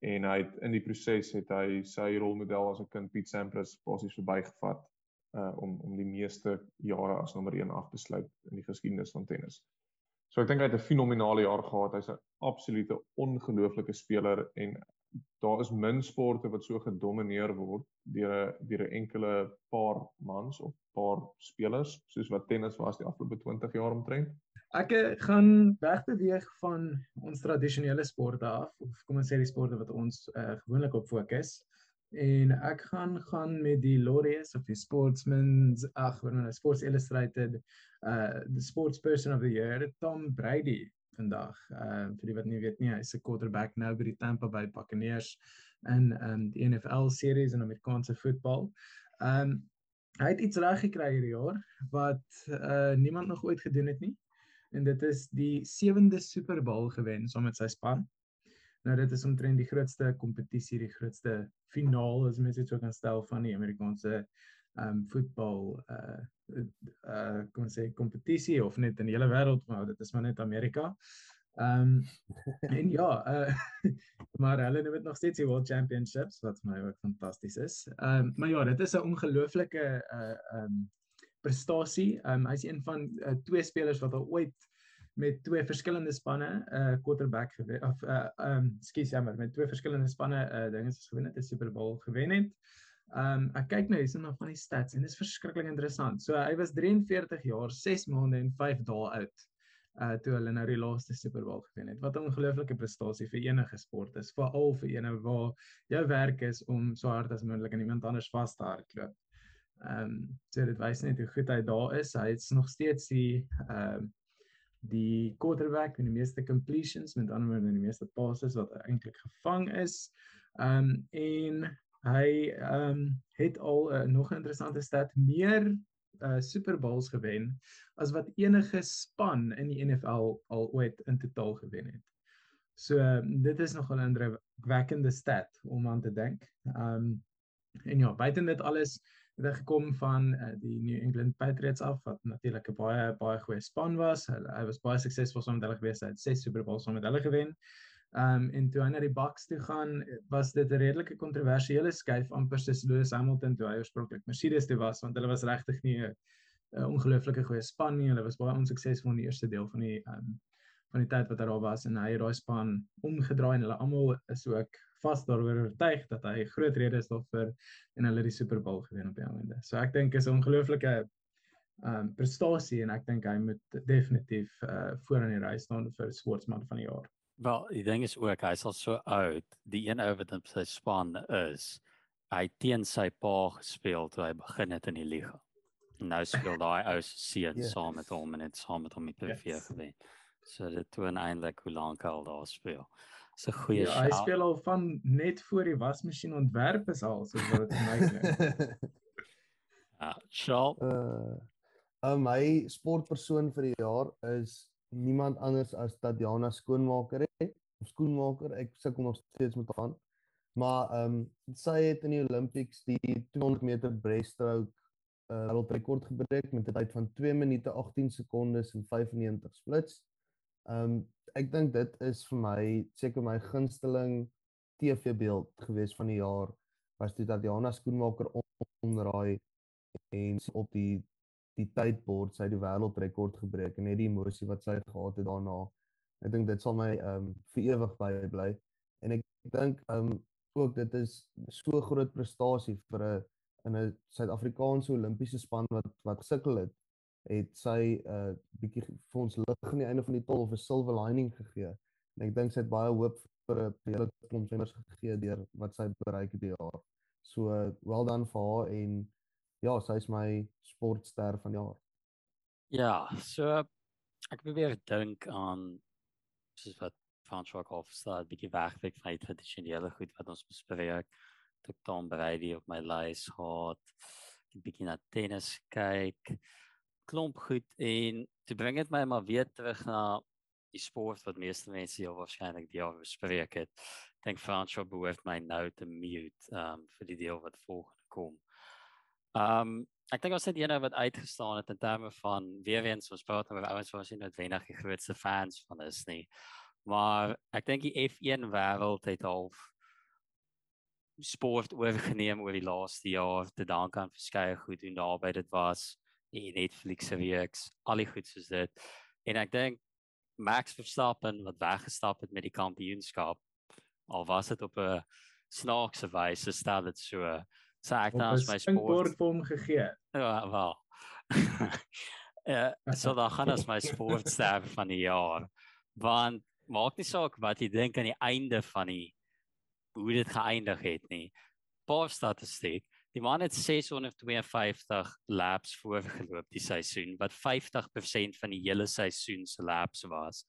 en hy het in die proses het hy sy rolmodel as 'n kind Piet Sampras basies verbygevat uh om om die meeste jare as nommer 1 af te sluit in die geskiedenis van tennis. So ek dink hy het 'n fenominale jaar gehad. Hy's 'n absolute ongelooflike speler en daar is min sporte wat so gedomeineer word deur 'n deur 'n enkele paar mans of paar spelers soos wat tennis was die afgelope 20 jaar omtrent. Ek eh, gaan wegbeweeg van ons tradisionele sporte af of kom ons sê die sporte wat ons uh, gewoonlik op fokus en ek gaan gaan met die laureates of die sportsmen's ag wat nou Sports Illustrated uh the sports person of the year Tom Brady vandag. Uh, vir die wat nie weet nie, hy's 'n quarterback nou by die Tampa Bay Buccaneers in um, die NFL series in Amerikaanse voetbal. Um, hy het iets reg gekry hierdie jaar wat uh niemand nog ooit gedoen het nie. En dit is die 7de Super Bowl gewen saam met sy span. Nou dit is omtrent die grootste kompetisie, die grootste finaal as mens dit sou kan stel van die Amerikaanse um voetbal uh uh kom ons sê kompetisie of net in die hele wêreld maar dit is maar net Amerika. Um en ja, uh maar hulle noem dit nog steeds die World Championships wat vir my ook fantasties is. Um maar ja, dit is 'n ongelooflike uh um prestasie. Um hy's een van uh, twee spelers wat al ooit met twee verskillende spanne 'n uh, quarterback gewen of uh um skus jammer met twee verskillende spanne uh dinge is gewen het 'n Super Bowl gewen het. Ehm um, ek kyk nou hierson na van die stats en dit is verskriklik interessant. So hy was 43 jaar, 6 maande en 5 dae oud uh toe hulle nou die laaste Super Bowl gewen het. Wat 'n ongelooflike prestasie vir enige sport is, veral vir ene waar jou werk is om so hard as moontlik aan iemand anders vas te hardloop. Ehm um, so dit wys net hoe goed hy daar is. Hy is nog steeds die ehm uh, die quarterback met die meeste completions, met ander woorde die meeste passes wat eintlik gevang is. Ehm um, en Hy ehm um, het al uh, nog 'n interessante stat meer uh Super Bowls gewen as wat enige span in die NFL al ooit in totaal gewen het. So uh, dit is nogal 'n indrukwekkende stat om aan te dink. Um, en ja, buiten dit alles het hy gekom van uh, die New England Patriots af wat natuurlik 'n baie baie goeie span was. Hy, hy was baie suksesvol saam met hulle gewees. Hy het 6 Super Bowls saam met hulle gewen. Um, en toe hy na die Bucks toe gaan, was dit 'n redelike kontroversiële skuif amper soos Lewis Hamilton toe hy oorspronklik Mercedes toe was, want hulle was regtig nie 'n ongelooflike goeie span nie. Hulle was baie onsuksesvol in die eerste deel van die um, van die tyd wat hy daar was en hy het daai span omgedraai en hulle almal is ook vas daaroor oortuig dat hy groot rede is daarvoor en hulle die Super Bowl gewen op die einde. So ek dink is 'n ongelooflike ehm um, prestasie en ek dink hy moet definitief uh voor in die ry staan vir sportsman van die jaar. Wel, die ding is ook hy's al so oud. Die een ou wat in sy span is, hy teen sy pa gespeel toe hy begin het in die liga. Nou speel daai ou se seun yeah. saam met hom en dit saam met hom met die vier yes. gewen. So dit toon eintlik hoe lank hy al daar speel. Dis 'n goeie ja, hy speel al van net voor die wasmasjien ontwerp is al soos wat dit vir my klink. ja, Shaw. Uh, my sportpersoon vir die jaar is niemand anders as Tatiana skoonmaker het of skoonmaker ek sukkel nog steeds met haar maar ehm um, sy het in die Olympics die 200 meter breaststroke uh, wêreldrekord gebreek met 'n tyd van 2 minute 18 sekondes en 95 splits. Ehm um, ek dink dit is vir my seker my gunsteling TV beeld gewees van die jaar was dit Tatiana skoonmaker onderraai en op die die tydbord sy die wêreldrekord gebreek en net die emosie wat sy gehad het daarna. Ek dink dit sal my ehm um, vir ewig by bly. En ek dink ehm um, ook dit is so groot prestasie vir 'n in 'n Suid-Afrikaanse Olimpiese span wat wat sukkel het het sy 'n uh, bietjie vir ons lig aan die einde van die tol of 'n silver lining gegee. En ek dink sy het baie hoop vir 'n hele klomp swemmers gegee deur wat sy bereik het die jaar. So uh, well done vir haar en ja, sy is my sportster van die jaar. Ja, so ek probeer dink aan soos wat al verstaan, 'n bietjie wegwyk van die tradisionele goed wat ons bespreek. Toe Tom Brady op my lys gehad, 'n bietjie na tennis kyk, klomp goed en toe bring dit my maar weer terug na die sport wat meeste mense hier waarskynlik die jaar bespreek het. Ek dink François behoort my nou te mute um vir die deel wat volgende kom. Um ek dink ons het eenou wat uitgestaan het in terme van weer eens ons praat oor ouens wat ons nie noodwendig die grootste fans van is nie. Maar ek dink die F1 wêreld het half sport oorgeneem oor die laaste jaar te dank aan verskeie goed en daarby dit was die Netflix se reeks, al die goed soos dit. En ek dink Max Verstappen wat weggestap het met die kampioenskap al was dit op 'n snaakse wyse stel dit so so ek dan as my sport vir hom gegee. Ja, wel. Ja, so dan gaan as my sportster van die jaar. Want maak nie saak wat jy dink aan die einde van die hoe dit geëindig het nie. Paar statistiek. Die man het 652 laps voorgeloop die seisoen wat 50% van die hele seisoen se laps was.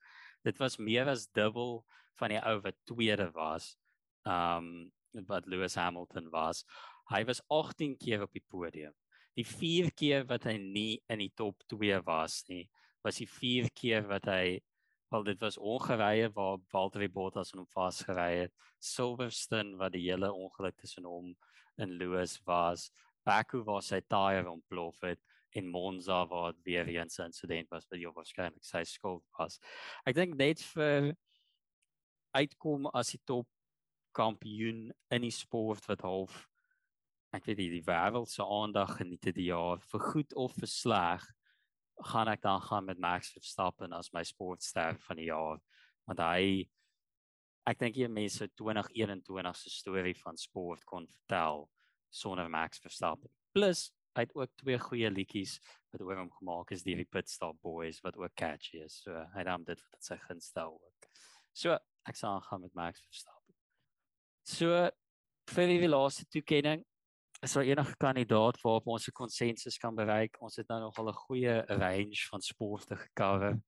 Dit was meer as dubbel van die ou wat tweede was. Um wat Lewis Hamilton was. Hy was 18 keer op die podium. Die 4 keer wat hy nie in die top 2 was nie, was die 4 keer wat hy wel dit was ongerye waar Valtteri Bottas hom vasgery het. Silverstone wat die hele ongeluk tussen hom en Lewis was. Baku waar sy tyre ontplof het en Monza waar weer 'n insident was wat jou waarskynlik sy skuld was. Ek dink net vir uitkom as die top kampioen in die sport wat half ek weet nie die wêreld se aandag geniet het die jaar vir goed of vir sleg gaan ek dan gaan met Max Verstappen as my sportster van die jaar want hy ek dink jy mense 2021 se storie van sport kon vertel sonder Max Verstappen plus hy het ook twee goeie liedjies wat oor hom gemaak is die Pit Stop Boys wat ook catchy is so hy het hom dit wat sy gunstel ook so ek sal gaan met Max Verstappen so vir die laaste toekenning is daar enige kandidaat waarop ons 'n konsensus kan bereik? Ons het nou nog al 'n goeie range van sporte gekover.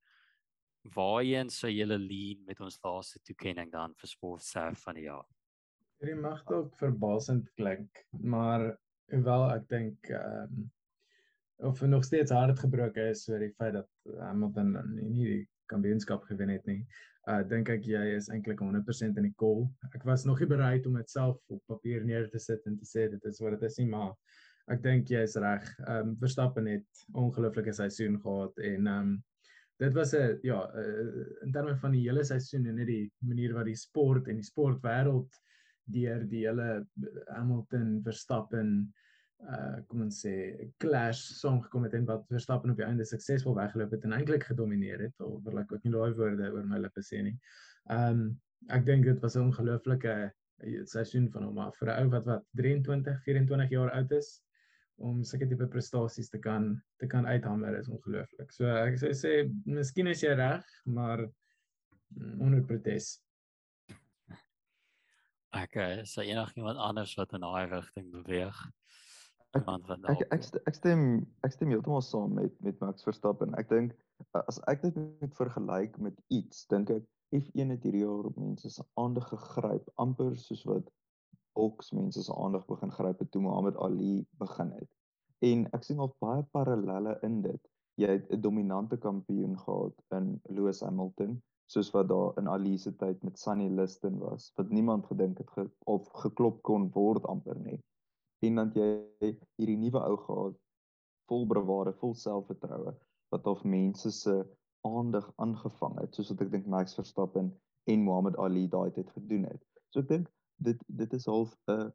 Waarheen sou julle lean met ons laaste toekenning dan vir sportser van die jaar? Dit mag dalk verbasend klink, maar hoewel ek dink ehm um, of nog steeds hard gebroke is oor die feit dat Hamilton nie die kampioenskap gewen het nie uh dink ek jy is eintlik 100% in die kol. Ek was nog nie bereid om dit self op papier neer te sit en te sê dit is wat dit is nie, maar ek dink jy is reg. Um Verstappen het ongelooflike seisoen gehad en um dit was 'n ja, uh, in terme van die hele seisoen en net die manier wat die sport en die sportwêreld deur die hele Hamilton Verstappen uh kom ons sê clash saamgekom het en wat Verstappen op die einde suksesvol weggeloop het en eintlik gedomeineer het wil ek ook nie daai woorde oor my lippe sê nie. Um ek dink dit was 'n ongelooflike seisoen van hom af vir 'n ou wat wat 23, 24 jaar oud is om sulke tipe prestasies te kan te kan uithamer is ongelooflik. So ek sou sê miskien is jy reg, maar mm, onder protes. Ek uh, sê enigiemand anders wat in daai rigting beweeg. Ek ek ek, ek stem ek stem heeltemal saam met met Max Verstappen. Ek dink as ek dit moet vergelyk met iets, dink ek F1 het hierdie jaar op mense se aandag gegryp, amper soos wat boks mense se aandag begin gryp het toe Muhammad Ali begin het. En ek sien al baie parallelle in dit. Jy het 'n dominante kampioen gehad in Lewis Hamilton, soos wat daar in Ali se tyd met Sonny Liston was, wat niemand gedink het ge, of geklop kon word amper nie en dan jy hierdie nuwe ou gehad vol bravade, vol selfvertroue wat of mense se aandag aangevang het soos wat ek dink Max Verstappen en Muhammad Ali daai tyd gedoen het. So ek dink dit dit is half 'n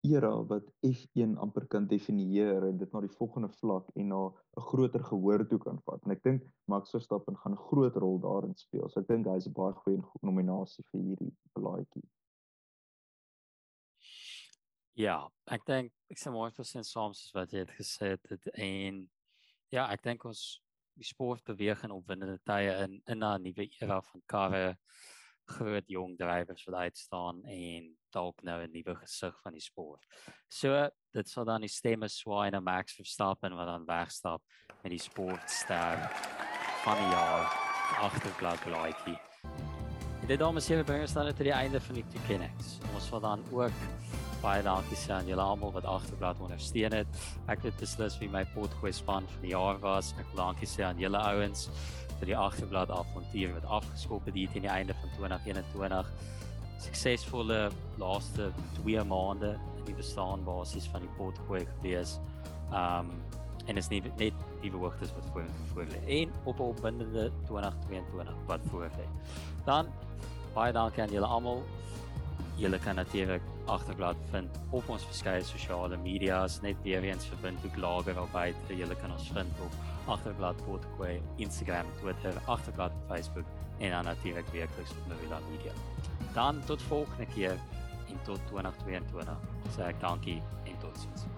era wat F1 amper kan definieer en dit na die volgende vlak en na 'n groter gehoor toe kan vat. En ek dink Max Verstappen gaan 'n groot rol daarin speel. So ek dink hy's 'n baie goeie nominasie vir hierdie blaadjie. Ja, ek dink ek sê maar presies saam soos wat jy het gesê het en ja, ek dink ons die sport beweeg in opwindende tye in in 'n nuwe era van karre groot jong drywers wat uitstaan en dalk nou 'n nuwe gesig van die sport. So dit sal dan die stemme swaai na Max Verstappen wat dan wegstap met die sportster van die jaar agterblad laaitjie. Dit dames en here bring ons dan tot die einde van die toekennings. Ons wil dan ook baie dankie sê aan julle almal wat agterblad ondersteun het. Ek het beslis wie my potgooi span van die jaar was. Ek wil dankie sê aan julle ouens vir die agterblad avontuur wat afgeskop het hier teen die einde van 2021. Suksesvolle laaste 2 maande in die bestaan basis van die potgooi gewees. Um en is nie net die hoogtes wat voor voor lê en op 'n opwindende 2022 wat voor lê. Dan baie dankie aan julle almal. Julle kan natuurlik agterblad vind op ons verskeie sosiale media's net weer eens verbind ook lager albei. Julle kan ons vind op agterblad potgooi Instagram, Twitter, agterblad Facebook en dan natuurlik weekliks op Novela Media. Dan tot volgende keer en tot 2022. Sê ek dankie en totsiens.